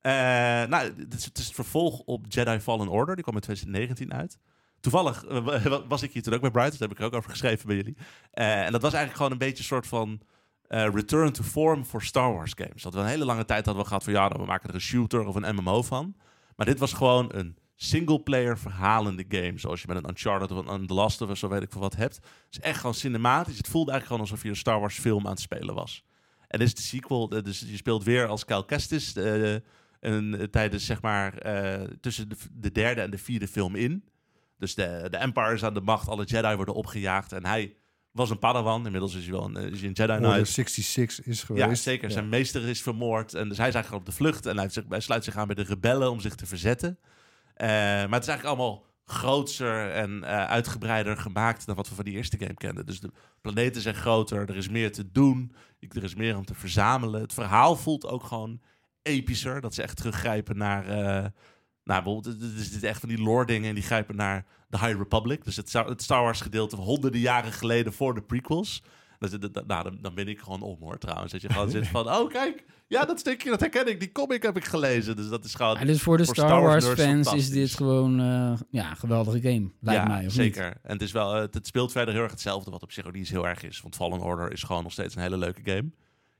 Eh, nou, het is, het is het vervolg op Jedi Fallen Order. Die kwam in 2019 uit. Toevallig wa- (laughs) was ik hier toen ook bij Bright, dus daar heb ik er ook over geschreven bij jullie. Eh, en dat was eigenlijk gewoon een beetje een soort van eh, return to form voor Star Wars games. Dat we een hele lange tijd hadden we gehad van ja, nou, we maken er een shooter of een MMO van. Maar dit was gewoon een single-player verhalende game. Zoals je met een Uncharted of een The Last of Us of weet ik veel wat hebt. Het is echt gewoon cinematisch. Het voelde eigenlijk gewoon alsof je een Star Wars film aan het spelen was. En dit is de sequel. eh, Dus je speelt weer als Cal Kestis. eh, en, tijdens zeg maar tussen de, de derde en de vierde film in. Dus de, de Empire is aan de macht. Alle Jedi worden opgejaagd. En hij was een Padawan. Inmiddels is hij wel een, eh, is hij een Jedi Order Knight. 66 is geweest. Ja, zeker. Zijn meester is vermoord. En dus hij is eigenlijk op de vlucht. En hij, heeft zich, hij sluit zich aan bij de rebellen om zich te verzetten. Eh, maar het is eigenlijk allemaal grootser en eh, uitgebreider gemaakt dan wat we van die eerste game kenden. Dus de planeten zijn groter, er is meer te doen, er is meer om te verzamelen. Het verhaal voelt ook gewoon epischer. Dat ze echt teruggrijpen naar... nou, bijvoorbeeld, het is dit echt van die lore dingen en die grijpen naar de High Republic. Dus het, Star- het Star Wars gedeelte honderden jaren geleden voor de prequels. Nou, dan, dan ben ik gewoon om hoor trouwens. Dat je gewoon zit van, oh kijk, ja dat stukje, dat herken ik. Die comic heb ik gelezen. Dus dat is gewoon... Ja, dus voor de voor Star, Star Wars fans is dit gewoon eh, ja, een geweldige game, lijkt ja, mij. Of zeker. Niet? En het, is wel, eh, het, het speelt verder heel erg hetzelfde, wat op zich ook niet heel erg is. Want Fallen Order is gewoon nog steeds een hele leuke game.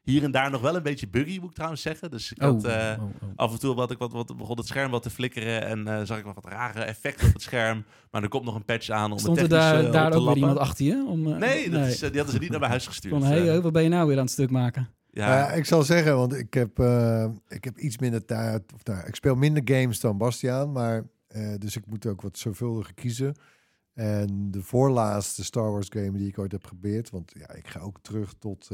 Hier en daar nog wel een beetje buggy, moet ik trouwens zeggen. Dus ik Oh, had, eh, oh, oh. af en toe wat ik wat, wat, begon het scherm wat te flikkeren en eh, zag ik wat, wat rare effecten op het scherm. Maar er komt nog een patch aan om Stond er het technisch daar, eh, op daar te ook weer iemand achter je? Om, eh, Nee, dat Is, die hadden ze niet naar mijn huis gestuurd. Van, hey, oh, wat ben je nou weer aan het stuk maken? ja, Eh, ik zal zeggen, want ik heb, eh, ik heb iets minder tijd. Of, nou, ik speel minder games dan Bastiaan, maar eh, dus ik moet ook wat zorgvuldiger kiezen. En de voorlaatste Star Wars game die ik ooit heb geprobeerd, want ja, ik ga ook terug tot,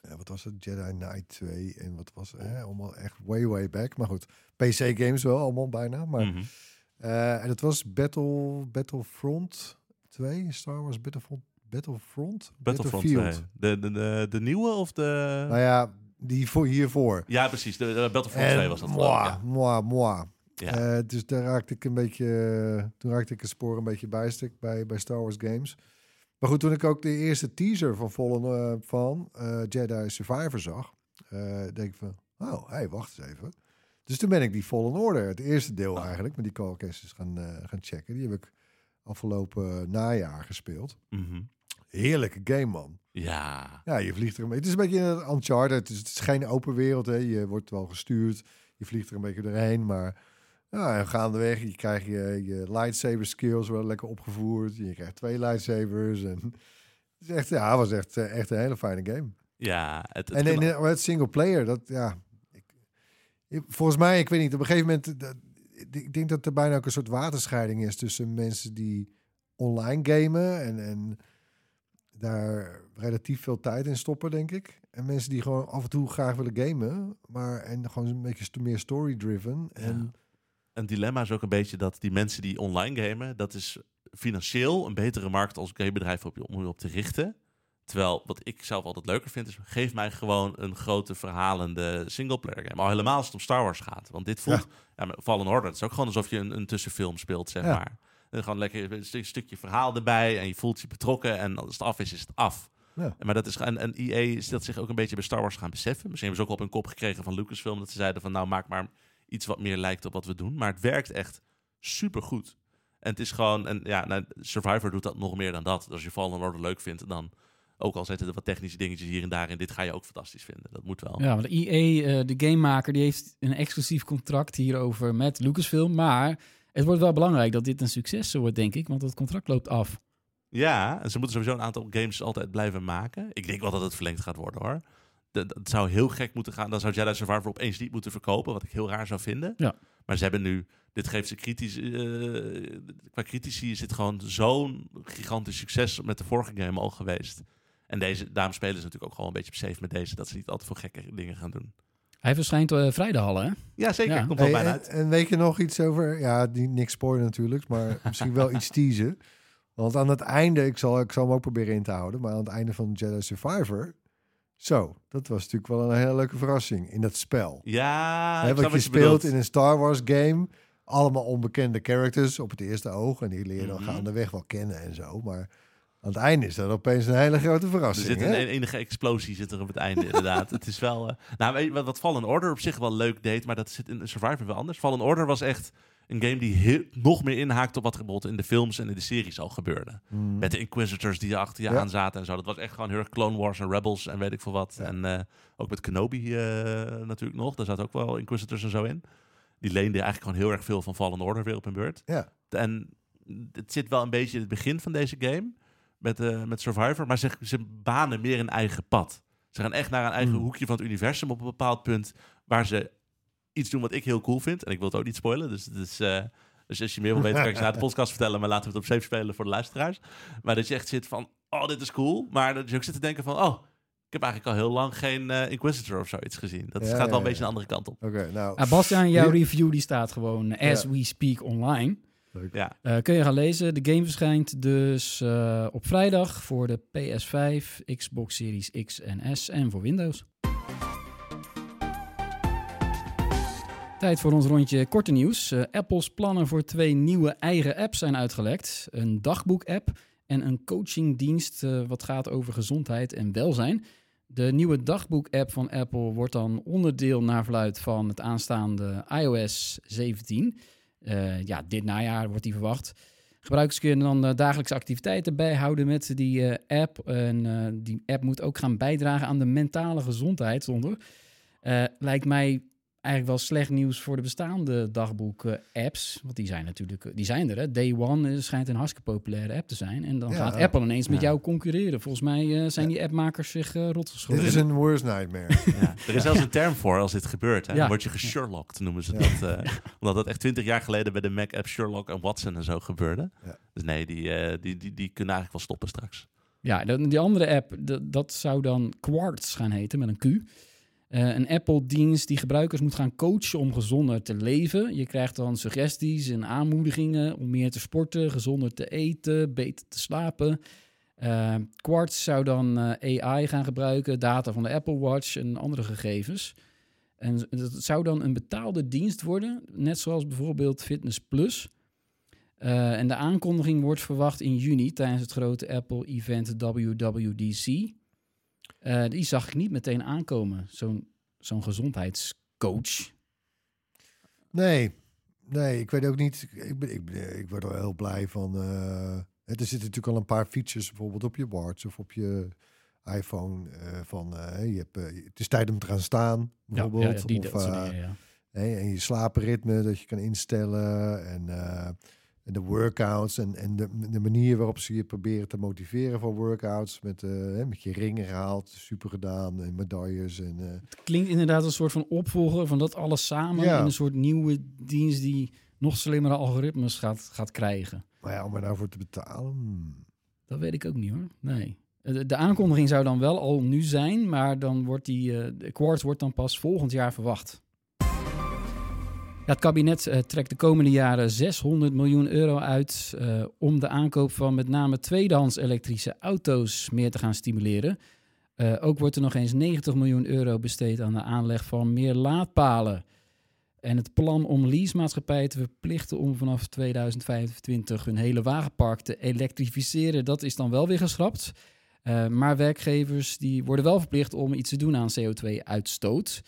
eh, eh, wat was het, Jedi Knight 2 en wat was het, eh, allemaal echt way, way back. Maar goed, PC games wel, allemaal bijna. Maar, mhm. eh, en het was Battle, Battlefront 2, Star Wars Battlefront, Battlefront? Battlefront Battlefield. 2. De, de, de, de nieuwe of de... Nou ja, die voor hiervoor. Ja, precies. De, de Battlefront 2 was dat. moi, ja. moi, moi. Ja. Dus daar raakte ik een beetje, toen raakte ik het spoor een beetje bijstuk bij, bij Star Wars games. Maar goed, toen ik ook de eerste teaser van Fallen eh, van eh, Jedi Survivor zag, eh, denk ik van, oh, hey, wacht eens even. Dus toen ben ik die Fallen Order, het eerste deel Oh. eigenlijk, met die Call Cases gaan, gaan checken. Die heb ik afgelopen najaar gespeeld. Mhm. Heerlijke game, man. ja. Ja, je vliegt er een beetje. Het is een beetje een Uncharted. Het is, het is geen open wereld. Hè. Je wordt wel gestuurd. Je vliegt er een beetje doorheen. Maar ja, en gaandeweg je krijg je je lightsaber skills worden lekker opgevoerd. Je krijgt twee lightsabers. En (laughs) het is echt, ja, het was echt, eh, echt een hele fijne game. Ja, het, het en in het single player, dat ja. Ik, ik- volgens mij, ik weet niet, op een gegeven moment. Dat, ik denk dat er bijna ook een soort waterscheiding is tussen mensen die online gamen en, en daar relatief veel tijd in stoppen, denk ik. En mensen die gewoon af en toe graag willen gamen, maar en gewoon een beetje meer story-driven. En een dilemma is ook een beetje dat die mensen die online gamen, dat is financieel een betere markt als gamebedrijf op je, om je op te richten. Terwijl wat ik zelf altijd leuker vind, is geef mij gewoon een grote verhalende singleplayer game. Al helemaal als het om Star Wars gaat. Want dit voelt, ja. met Fallen Order, het is ook gewoon alsof je een, een tussenfilm speelt, zeg Ja. maar. En gewoon lekker een stuk- stukje verhaal erbij en je voelt je betrokken en als het af is, is het af. Ja. Maar dat is en, en EA is dat zich ook een beetje bij Star Wars gaan beseffen. Misschien hebben ze ook op hun kop gekregen van Lucasfilm dat ze zeiden van nou maak maar iets wat meer lijkt op wat we doen. Maar het werkt echt supergoed. En het is gewoon, en ja, nou, Survivor doet dat nog meer dan dat. Als je Fallen Order leuk vindt, dan ook al zitten er wat technische dingetjes hier en daar in, dit ga je ook fantastisch vinden. Dat moet wel. Ja, want EA, eh, de gamemaker, die heeft een exclusief contract hierover met Lucasfilm. Maar het wordt wel belangrijk dat dit een succes wordt, denk ik, want het contract loopt af. Ja, en ze moeten sowieso een aantal games altijd blijven maken. Ik denk wel dat het verlengd gaat worden hoor. Dat, dat zou heel gek moeten gaan. Dan zou Jedi Survivor opeens niet moeten verkopen, wat ik heel raar zou vinden. Ja. Maar ze hebben nu, dit geeft ze kritisch, eh, qua critici is het gewoon zo'n gigantisch succes met de vorige game al geweest. En deze, daarom spelen ze natuurlijk ook gewoon een beetje op safe met deze, dat ze niet altijd veel gekke dingen gaan doen. Hij verschijnt uh, vrijdag al, hè? Ja, zeker. Ja. Komt wel Hey, bijna en, uit. en weet je nog iets over, ja, die, niks spoilen natuurlijk, maar (laughs) misschien wel iets teasen. Want aan het einde, ik zal, ik zal hem ook proberen in te houden, maar aan het einde van Jedi Survivor, zo, dat was natuurlijk wel een hele leuke verrassing in dat spel. Ja, ik wat je je speelt in een Star Wars game, allemaal onbekende characters op het eerste oog. En die leer je dan Mhm. gaandeweg wel kennen en zo. Maar aan het einde is dat opeens een hele grote Er verrassing. zit hè? een enige explosie zit er op het einde, inderdaad. (laughs) het is wel... eh, nou, wat Fallen Order op zich wel leuk deed, maar dat zit in Survivor wel anders. Fallen Order was echt een game die heel- nog meer inhaakt op wat er bijvoorbeeld in de films en in de series al gebeurde. Mm. Met de Inquisitors die achter je Ja. aan zaten en zo. Dat was echt gewoon heel erg Clone Wars en Rebels en weet ik veel wat. Ja. En eh, ook met Kenobi eh, natuurlijk nog. Daar zaten ook wel Inquisitors en zo in. Die leende eigenlijk gewoon heel erg veel van Fallen Order weer op hun beurt. Ja. En het zit wel een beetje in het begin van deze game met, eh, met Survivor, maar ze, ze banen meer een eigen pad. Ze gaan echt naar een eigen Hmm. hoekje van het universum op een bepaald punt waar ze iets doen wat ik heel cool vind. En ik wil het ook niet spoilen, dus, dus, eh, dus als je meer wil weten, kan ik ze na de (laughs) podcast vertellen, maar laten we het op safe spelen voor de luisteraars. Maar dat je echt zit van, oh, dit is cool. Maar dat je ook zit te denken van, oh, ik heb eigenlijk al heel lang geen eh, Inquisitor of zoiets gezien. Dat Ja, gaat ja, wel een beetje ja. een andere kant op. Oké, nou. Bastiaan, jouw review die staat gewoon as Ja. we speak online. Ja, Eh, kun je gaan lezen. De game verschijnt dus eh, op vrijdag voor de PS5, Xbox Series X en S en voor Windows. Tijd voor ons rondje korte nieuws. Eh, Apple's plannen voor twee nieuwe eigen apps zijn uitgelekt. Een dagboek-app en een coachingdienst eh, wat gaat over gezondheid en welzijn. De nieuwe dagboek-app van Apple wordt dan onderdeel naar verluid van het aanstaande iOS 17. Eh, ja, dit najaar wordt die verwacht. Gebruikers kunnen dan dagelijkse activiteiten bijhouden met die app. En die app moet ook gaan bijdragen aan de mentale gezondheid zonder. Lijkt mij eigenlijk wel slecht nieuws voor de bestaande dagboek-apps. Want die zijn natuurlijk, die zijn er. Hè. Day One eh, schijnt een hartstikke populaire app te zijn. En dan Ja. gaat Apple ineens met jou concurreren. Volgens mij eh, zijn die appmakers zich eh rot Dit is een worst nightmare. (laughs) Ja, er is zelfs een term voor als dit gebeurt. Hè? Ja. Dan word je gesherlocked, noemen ze Ja. dat. eh, omdat dat echt twintig jaar geleden bij de Mac-app Sherlock en Watson en zo gebeurde. Ja. Dus nee, die, eh, die, die, die kunnen eigenlijk wel stoppen straks. Ja, die andere app, dat zou dan Quartz gaan heten met een Q. Eh, een Apple-dienst die gebruikers moet gaan coachen om gezonder te leven. Je krijgt dan suggesties en aanmoedigingen om meer te sporten, gezonder te eten, beter te slapen. Eh, Quartz zou dan eh, AI gaan gebruiken, data van de Apple Watch en andere gegevens. En dat zou dan een betaalde dienst worden, net zoals bijvoorbeeld Fitness Plus. En de aankondiging wordt verwacht in juni tijdens het grote Apple-event WWDC. Eh, die zag ik niet meteen aankomen, zo'n zo'n gezondheidscoach. Nee, nee, ik weet ook niet. Ik, ben, ik, ik word er heel blij van. eh, er zitten natuurlijk al een paar features, bijvoorbeeld op je watch of op je iPhone. eh, van je hebt, het is tijd om te gaan staan, bijvoorbeeld. die, of, dat soort eh, dingen, ja. en je slaapritme dat je kan instellen. En, en de workouts en, en de, de manier waarop ze je proberen te motiveren voor workouts. Met, eh, met je ringen gehaald, super gedaan en medailles. En, eh, Het klinkt inderdaad een soort van opvolger van dat alles samen Ja. in een soort nieuwe dienst die nog slimmere algoritmes gaat, gaat krijgen. maar ja, om er nou voor te betalen. hmm. Dat weet ik ook niet hoor. Nee. De, de aankondiging zou dan wel al nu zijn, maar dan wordt die eh, de Quartz wordt dan pas volgend jaar verwacht. Het kabinet eh, trekt de komende jaren 600 miljoen euro uit eh, om de aankoop van met name tweedehands elektrische auto's meer te gaan stimuleren. Eh, ook wordt er nog eens 90 miljoen euro besteed aan de aanleg van meer laadpalen. En het plan om leasemaatschappijen te verplichten om vanaf 2025 hun hele wagenpark te elektrificeren, dat is dan wel weer geschrapt. Maar werkgevers die worden wel verplicht om iets te doen aan CO2-uitstoot.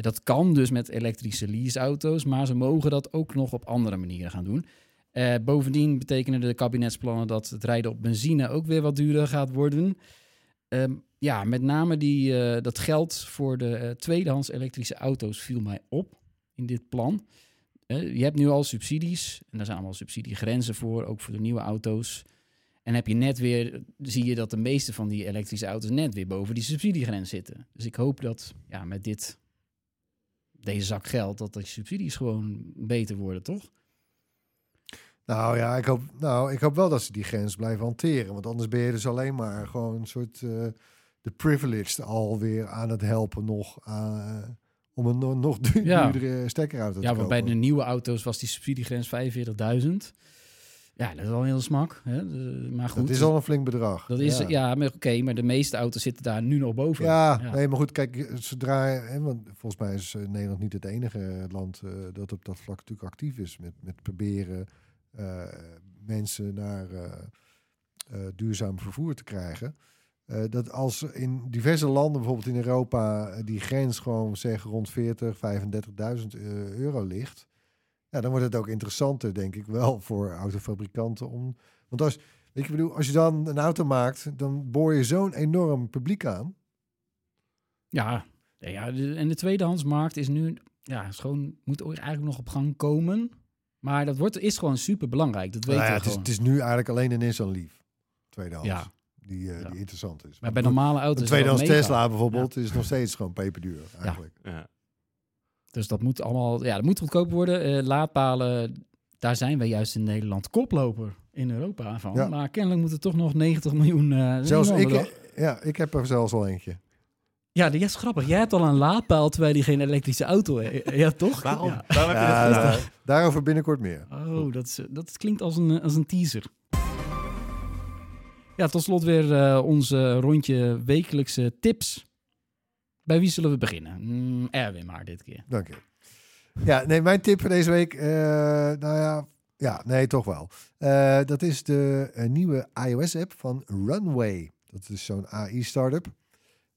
Dat kan dus met elektrische leaseauto's, maar ze mogen dat ook nog op andere manieren gaan doen. Eh, bovendien betekenen de kabinetsplannen dat het rijden op benzine ook weer wat duurder gaat worden. Ehm, ja, met name die, eh, dat geld voor de eh, tweedehands elektrische auto's viel mij op in dit plan. Je hebt nu al subsidies en daar zijn allemaal subsidiegrenzen voor, ook voor de nieuwe auto's. En heb je net weer, zie je dat de meeste van die elektrische auto's net weer boven die subsidiegrens zitten. Dus ik hoop dat ja, met dit, deze zak geld, dat die subsidies gewoon beter worden, toch? Nou ja, ik hoop, nou, ik hoop wel dat ze die grens blijven hanteren. Want anders ben je dus alleen maar gewoon een soort eh, de privileged alweer aan het helpen nog eh, om een no- nog du- Ja. duurdere stekkerauto te Ja, want bij de nieuwe auto's was die subsidiegrens 45.000. Ja, dat is wel heel smak. Hè? De- maar goed, Dat is al een flink bedrag. dat is, ja, maar oké, maar de meeste auto's zitten daar nu nog boven. Ja, Ja. nee, maar goed, kijk, zodra, hè, want volgens mij is eh, Nederland niet het enige land eh, dat op dat vlak natuurlijk actief is met, met proberen eh, mensen naar eh, eh, duurzaam vervoer te krijgen. Eh, dat als in diverse landen, bijvoorbeeld in Europa, eh, die grens gewoon zeg rond 40, 35.000 eh, euro ligt, ja, dan wordt het ook interessanter, denk ik wel, (laughs) voor autofabrikanten om. Want als, weet je, ik bedoel, als je dan een auto maakt, dan boor je zo'n enorm publiek aan. Ja, ja, en de tweedehandsmarkt is nu, ja, is gewoon, moet eigenlijk nog op gang komen. Maar dat wordt, is gewoon super belangrijk. Dat weten Nou ja, we het, is, het is nu eigenlijk alleen een Nissan Leaf, tweedehands, Ja. die, eh, Ja. die interessant is. maar bij normale auto's een tweedehands. Tesla bijvoorbeeld is nog steeds gewoon peperduur eigenlijk. Ja. Dus dat moet allemaal, ja, dat moet goedkoop worden. Eh, laadpalen, daar zijn wij juist in Nederland koploper in Europa van. Ja. Maar kennelijk moet er toch nog 90 miljoen. eh, is Zelfs ik, ja, ik heb er zelfs al eentje. Ja, dat is grappig. Jij hebt al een laadpaal terwijl je geen elektrische auto hebt. Ja, toch? Waarom? Ja. Waarom heb je Ja, dat gedaan? nou, daarover binnenkort meer. Oh, dat, is, dat klinkt als een, als een teaser. Ja, tot slot weer eh onze rondje wekelijkse tips. Bij wie zullen we beginnen? Mm, Erwin maar dit keer. Dank je. Ja, nee, mijn tip voor deze week, eh, nou ja, ja, nee, toch wel. Eh, dat is de eh, nieuwe iOS-app van Runway. Dat is zo'n AI-startup.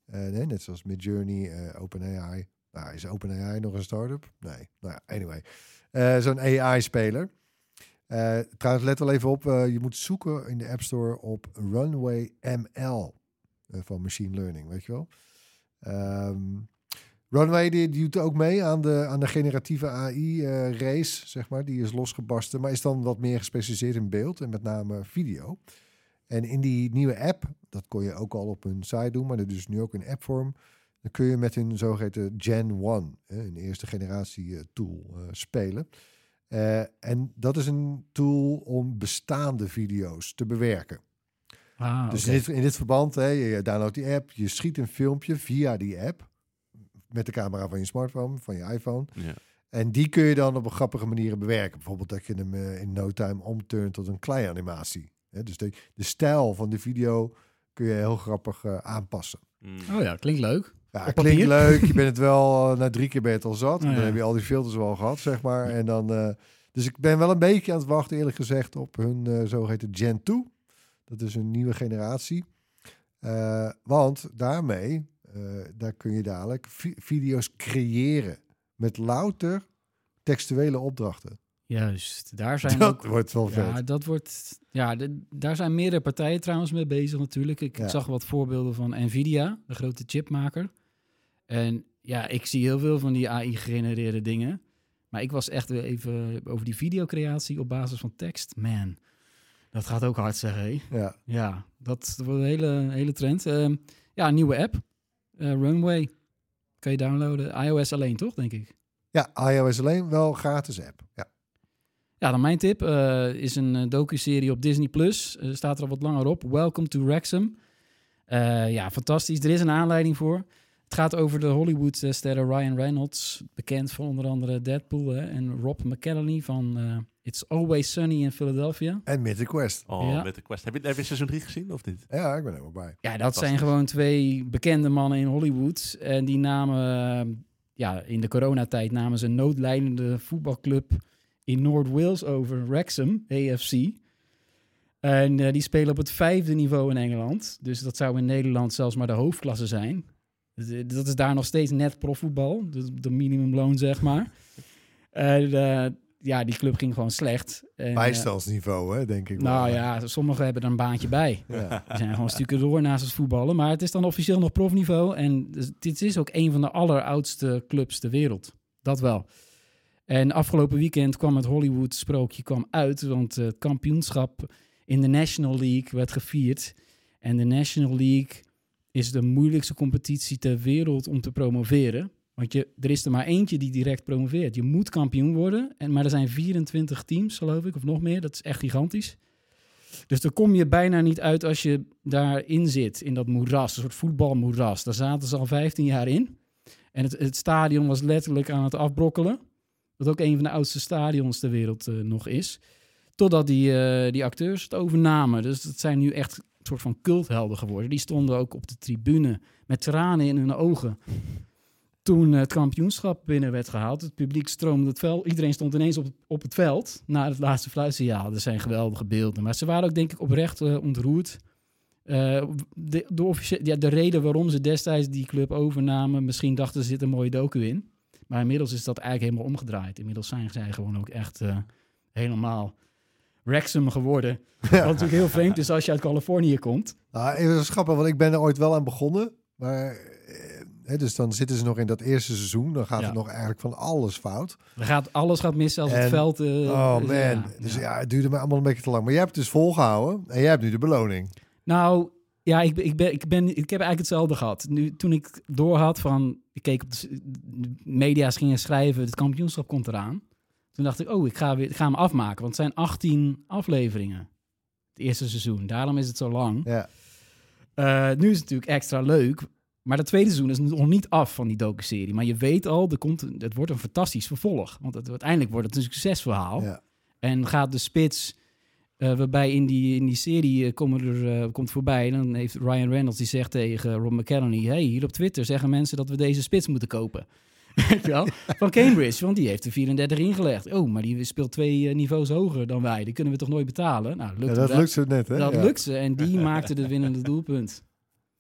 Nee, net zoals Midjourney, OpenAI. Nou, is OpenAI nog een startup? Nee, nou ja, anyway. Zo'n AI-speler. Trouwens, let wel even op, je moet zoeken in de App Store op Runway ML van Machine Learning, weet je wel. Ehm, Runway doet ook mee aan de, aan de generatieve AI-race, zeg maar. Die is losgebarsten, maar is dan wat meer gespecialiseerd in beeld en met name video. En in die nieuwe app, dat kon je ook al op hun site doen, maar dat is nu ook in appvorm. Dan kun je met hun zogeheten Gen 1, hè, een eerste generatie eh, tool, eh, spelen. Eh, en dat is een tool om bestaande video's te bewerken. Ah, Dus in, dit, in dit verband, hè, je downloadt die app, je schiet een filmpje via die app. Met de camera van je smartphone, van je iPhone. Ja. En die kun je dan op een grappige manier bewerken. Bijvoorbeeld dat je hem eh, in no time omturnt tot een klei-animatie. Hè, dus de, de stijl van de video kun je heel grappig eh, aanpassen. Mm. Oh ja, klinkt leuk. Ja, Op klinkt papier? leuk. Je (laughs) bent het wel, eh, na drie keer ben je het al zat. Oh, Dan ja. heb je al die filters wel gehad, zeg maar. En dan, eh, dus ik ben wel een beetje aan het wachten, eerlijk gezegd, op hun eh, zogeheten Gen 2. Dat is een nieuwe generatie. Eh, want daarmee, eh, daar kun je dadelijk vi- video's creëren. Met louter textuele opdrachten. Juist, daar (laughs) zijn Dat ook... wordt wel vet. Ja, dat wordt... Ja, de- daar zijn meerdere partijen trouwens mee bezig natuurlijk. Ik Ja. zag wat voorbeelden van Nvidia, de grote chipmaker. En ja, ik zie heel veel van die AI-gegenereerde dingen. Maar ik was echt weer even over die videocreatie op basis van tekst. Man, dat gaat ook hard zeggen, hé. Ja. Ja, dat wordt een hele, hele trend. Ehm, ja, een nieuwe app. Eh, Runway. Kan je downloaden. iOS alleen, toch, denk ik? ja, iOS alleen wel gratis app. Ja. Ja, dan mijn tip eh, is een eh, docu-serie op Disney+. Plus. Staat er al wat langer op. Welcome to Wrexham. Ja, fantastisch. Er is een aanleiding voor. Het gaat over de Hollywood-sterren Ryan Reynolds, bekend van onder andere Deadpool, hè, en Rob McElhenney van It's Always Sunny in Philadelphia. En Mythic Quest. Oh, Ja. met de quest. Heb je, heb je seizoen 3 gezien of niet? Ja, ik ben er helemaal bij. Ja, dat zijn gewoon twee bekende mannen in Hollywood. En die namen, ja, in de coronatijd namen ze een noodlijdende voetbalclub in Noord-Wales over, Wrexham, AFC. En eh, die spelen op het vijfde niveau in Engeland. Dus dat zou in Nederland zelfs maar de hoofdklasse zijn. Dat is daar nog steeds net profvoetbal. De, de minimumloon, zeg maar. (laughs) En, eh, ja, die club ging gewoon slecht. En, eh, Bijstandsniveau, hè, denk ik. wel. nou ja, sommigen hebben er een baantje bij. Ja. Die zijn gewoon stukken door naast het voetballen. Maar het is dan officieel nog profniveau. En dus dit is ook een van de alleroudste clubs ter wereld. Dat wel. En afgelopen weekend kwam het Hollywood-sprookje kwam uit. Want het kampioenschap in de National League werd gevierd. En de National League is de moeilijkste competitie ter wereld om te promoveren. Want je, er is er maar eentje die direct promoveert. Je moet kampioen worden. En, maar er zijn 24 teams, geloof ik, of nog meer. Dat is echt gigantisch. Dus daar kom je bijna niet uit als je daarin zit, in dat moeras, een soort voetbalmoeras. Daar zaten ze al 15 jaar in. En het, het stadion was letterlijk aan het afbrokkelen. Wat ook een van de oudste stadions ter wereld eh, nog is. Totdat die, eh, die acteurs het overnamen. Dus het zijn nu echt een soort van culthelden geworden. Die stonden ook op de tribune met tranen in hun ogen. Toen het kampioenschap binnen werd gehaald, het publiek stroomde het veld. Iedereen stond ineens op, op het veld na het laatste fluitsignaal. Dat zijn geweldige beelden. Maar ze waren ook denk ik oprecht eh, ontroerd. Eh, de, de, ja, de reden waarom ze destijds die club overnamen, misschien dachten ze er zit een mooie docu in. Maar inmiddels is dat eigenlijk helemaal omgedraaid. Inmiddels zijn zij gewoon ook echt eh, helemaal Wrexham geworden. (laughs) Wat natuurlijk heel vreemd is als je uit Californië komt. Nou, even zo grappig, want ik ben er ooit wel aan begonnen. Maar, dus dan zitten ze nog in dat eerste seizoen. Dan gaat Ja. er nog eigenlijk van alles fout. Er gaat, alles gaat mis, zelfs het veld. eh, oh man, ja, dus ja. ja. het duurde me allemaal een beetje te lang. Maar jij hebt het dus volgehouden en jij hebt nu de beloning. Nou, ja, ik, ik, ben, ik, ben, ik heb eigenlijk hetzelfde gehad. Nu, toen ik doorhad van, ik keek op de, media's gingen schrijven, het kampioenschap komt eraan. Toen dacht ik, oh, ik ga, weer, ik ga hem afmaken, want het zijn 18 afleveringen. Het eerste seizoen, daarom is het zo lang. Ja. Eh, nu is het natuurlijk extra leuk, maar het tweede seizoen is nog niet af van die docu-serie. Maar je weet al, er komt, een- het wordt een fantastisch vervolg. Want het, uiteindelijk wordt het een succesverhaal. Ja. En gaat de spits, eh, waarbij in die, in die serie eh, komen er, eh, komt voorbij. En dan heeft Ryan Reynolds die zegt tegen Rob McElhenney... hey, hier op Twitter zeggen mensen dat we deze spits moeten kopen. (laughs) Weet je wel? Van Cambridge, want die heeft er 34 ingelegd. Oh, maar die speelt twee niveaus hoger dan wij. Die kunnen we toch nooit betalen? Nou, lukt Ja, dat lukt zo net, hè? Dat ja. lukt ze. En die (laughs) maakte de winnende doelpunt.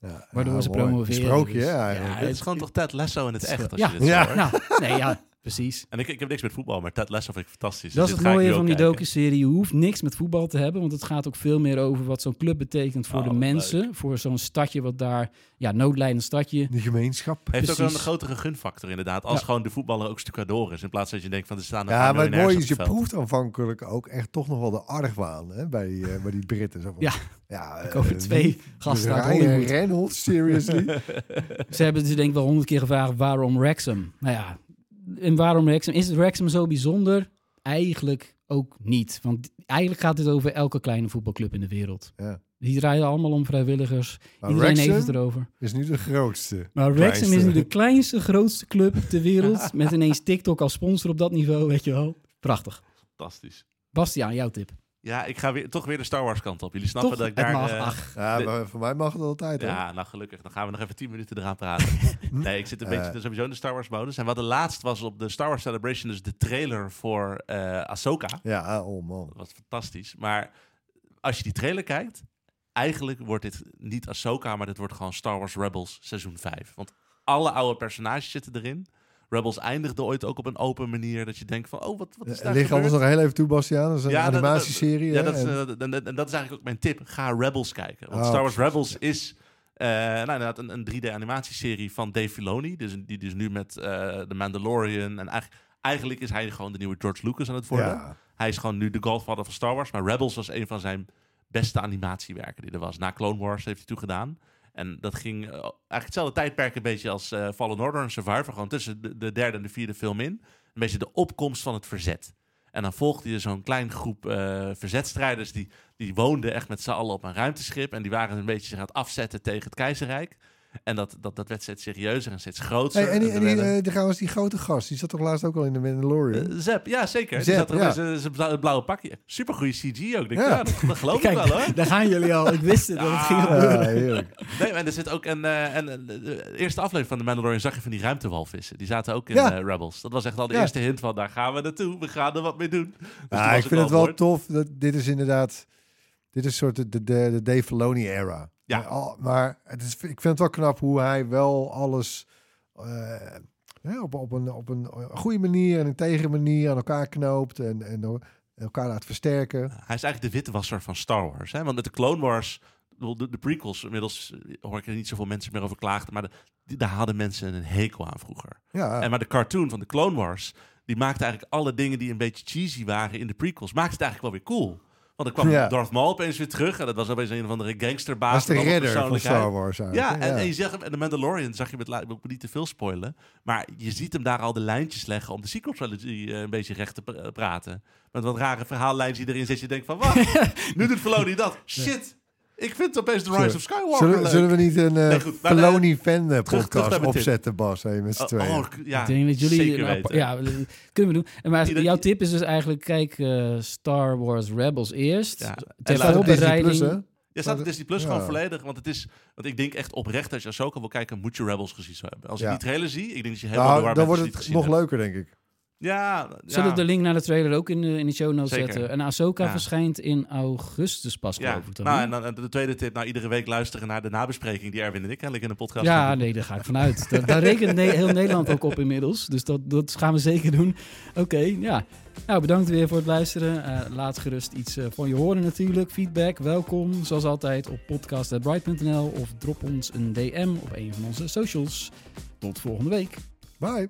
Ja, Waardoor ja, ze mooi. promoveren, Sprookje, dus- ja. Het is gewoon toch Ted Lasso in het echt, als ja, je dit zo Ja. hoort. Nou, nee, ja, precies. En ik, ik heb niks met voetbal, maar Ted Lasso vind ik fantastisch. Dat Dus is het mooie van ook die docu-serie. Je hoeft niks met voetbal te hebben, want het gaat ook veel meer over wat zo'n club betekent voor Oh, de mensen. Voor zo'n stadje wat daar, ja, noodlijdend stadje. De gemeenschap. Heeft ook Precies. een grotere gunfactor inderdaad. Als Ja. gewoon de voetballer ook stucadoor is. In plaats van dat je denkt van er staan Ja, maar het mooie is, je het proeft aanvankelijk ook echt toch nog wel de argwaan hè, bij, die, eh, bij die Britten. Zo van, Ja. ja over eh, twee gasten uit Hollywood. Reynolds, seriously? (laughs) Ze hebben dus denk ik wel honderd keer gevraagd waarom Wrexham. Nou ja, en waarom Wrexham? Is het Wrexham zo bijzonder? Eigenlijk ook niet. Want eigenlijk gaat het over elke kleine voetbalclub in de wereld. ja. Die draaien allemaal om vrijwilligers. Maar Iedereen heeft het erover. is nu de grootste. Maar Wrexham is nu de kleinste, grootste club ter (laughs) wereld. met ineens TikTok als sponsor op dat niveau, weet je wel. Prachtig. Fantastisch. Bastiaan, jouw tip. Ja, ik ga weer, toch weer de Star Wars kant op. Jullie snappen Toch? dat ik daar... mag, eh, ach. Ja, De- maar voor mij mag het altijd. hè? Ja, nou gelukkig. Dan gaan we nog even 10 minuten eraan praten. (laughs) nee, ik zit een beetje Eh. sowieso in de Star Wars modus. En wat de laatst was op de Star Wars Celebration, dus de trailer voor eh Ahsoka. Ja, oh man. Dat was fantastisch. Maar als je die trailer kijkt, eigenlijk wordt dit niet Ahsoka, maar dit wordt gewoon Star Wars Rebels seizoen 5. Want alle oude personages zitten erin. Rebels eindigde ooit ook op een open manier dat je denkt van, oh, wat, wat is daar Ligt anders nog heel even toe, Bastiaan. Dat is een Ja, dat- animatieserie. Ja, dat is, En- eh, en, en- en dat is eigenlijk ook mijn tip. Ga Rebels kijken. Want Oh, Star Wars Rebels is eh, nou, inderdaad een, een 3D-animatieserie van Dave Filoni. Dus, die dus nu met eh The Mandalorian... En eigenlijk, eigenlijk is hij gewoon de nieuwe George Lucas aan het worden. ja. Hij is gewoon nu de godfather van Star Wars. Maar Rebels was een van zijn beste animatiewerken die er was. Na Clone Wars heeft hij toen gedaan. En dat ging eh, eigenlijk hetzelfde tijdperk een beetje als eh, Fallen Order en Survivor. Gewoon tussen de, de derde en de vierde film in. Een beetje de opkomst van het verzet. En dan volgde je zo'n klein groep eh, verzetstrijders... Die, die woonden echt met z'n allen op een ruimteschip. En die waren een beetje zich aan het afzetten tegen het keizerrijk. En dat, dat, dat werd steeds serieuzer en steeds groter. Hey, en die, en die, werden- eh, trouwens, die grote gast, die zat toch laatst ook al in de Mandalorian? eh, Zep, ja zeker. Die Zep, zat er zijn- zijn bla- blauwe pakje. Supergoeie CG ook. Denk, Ja. dat, dat geloof ik wel hoor. daar gaan jullie al. Ik wist het, dat het ging Ja. gebeuren. Nee, maar er zit ook een... eh, en, de eerste aflevering van de Mandalorian zag je van die ruimtewalvissen. Die zaten ook in Ja. Rebels. Dat was echt al de Ja. eerste hint van daar gaan we naartoe. We gaan er wat mee doen. Dus ik vind het wel tof. Dat, dit is inderdaad... Dit is soort de, de, de Dave Filoni era. Ja. Maar, al- maar het is, ik vind het wel knap hoe hij wel alles eh, op, op, een, op een goede manier en een tegen manier aan elkaar knoopt en, en elkaar laat versterken. Hij is eigenlijk de witwasser van Star Wars. Hè? Want met de Clone Wars, de, de prequels, inmiddels eh, hoor ik er niet zoveel mensen meer over klagen, maar de, daar hadden mensen een hekel aan vroeger. Ja, En maar de cartoon van de Clone Wars, die maakte eigenlijk alle dingen die een beetje cheesy waren in de prequels, maakte het eigenlijk wel weer cool. Want dan kwam Ja. Darth Maul opeens weer terug en dat was opeens een of andere gangsterbaas. dat is de redder van. Star Wars Ja, eigenlijk. en, en je zegt hem, en de Mandalorian zag je met, ik niet te veel spoilen, maar je ziet hem daar al de lijntjes leggen om de sequel trilogy eh, een beetje recht te pra- praten. Met wat rare verhaallijntjes die erin zit. Je denkt van, wacht, (laughs) nu doet Filoni dat. Shit, ik vind opeens The Rise Zullen- of Skywalker Zullen, leuk. zullen we niet een uh, Nee, goed, fan eh, terug podcast opzetten, Bas? Hey, met z'n Oh, tweeën. oh, ja, ik denk dat jullie... ja, kunnen we doen. En Maar Ieder- jouw tip is dus eigenlijk, kijk Star Wars Rebels eerst. Ja. Ter voorbereiding... Plus, hè? Je staat op dat- Disney Plus ja. gewoon volledig. Want het is, want ik denk echt oprecht, als je Ahsoka wil kijken, moet je Rebels gezien hebben. Als je Ja. die trailer zie, ik denk dat je helemaal Nou, waar dan wordt het nog leuker, denk ik. Ja, Zullen ja. we de link naar de trailer ook in de, in de show notes Zeker. zetten? En Ahsoka Ja. verschijnt in augustus pas, Ja, geloof ik dan. nou, en dan en de tweede tip, nou iedere week luisteren naar de nabespreking die Erwin en ik kennelijk in een podcast Ja, nee, daar ga ik vanuit. (laughs) Daar, daar rekent Ne- heel Nederland ook op inmiddels. Dus dat, dat gaan we zeker doen. Oké, ja. Nou, bedankt weer voor het luisteren. Eh, laat gerust iets eh, van je horen natuurlijk. Feedback, welkom. Zoals altijd op podcast.bright.nl of drop ons een DM op een van onze socials. Tot volgende week. Bye.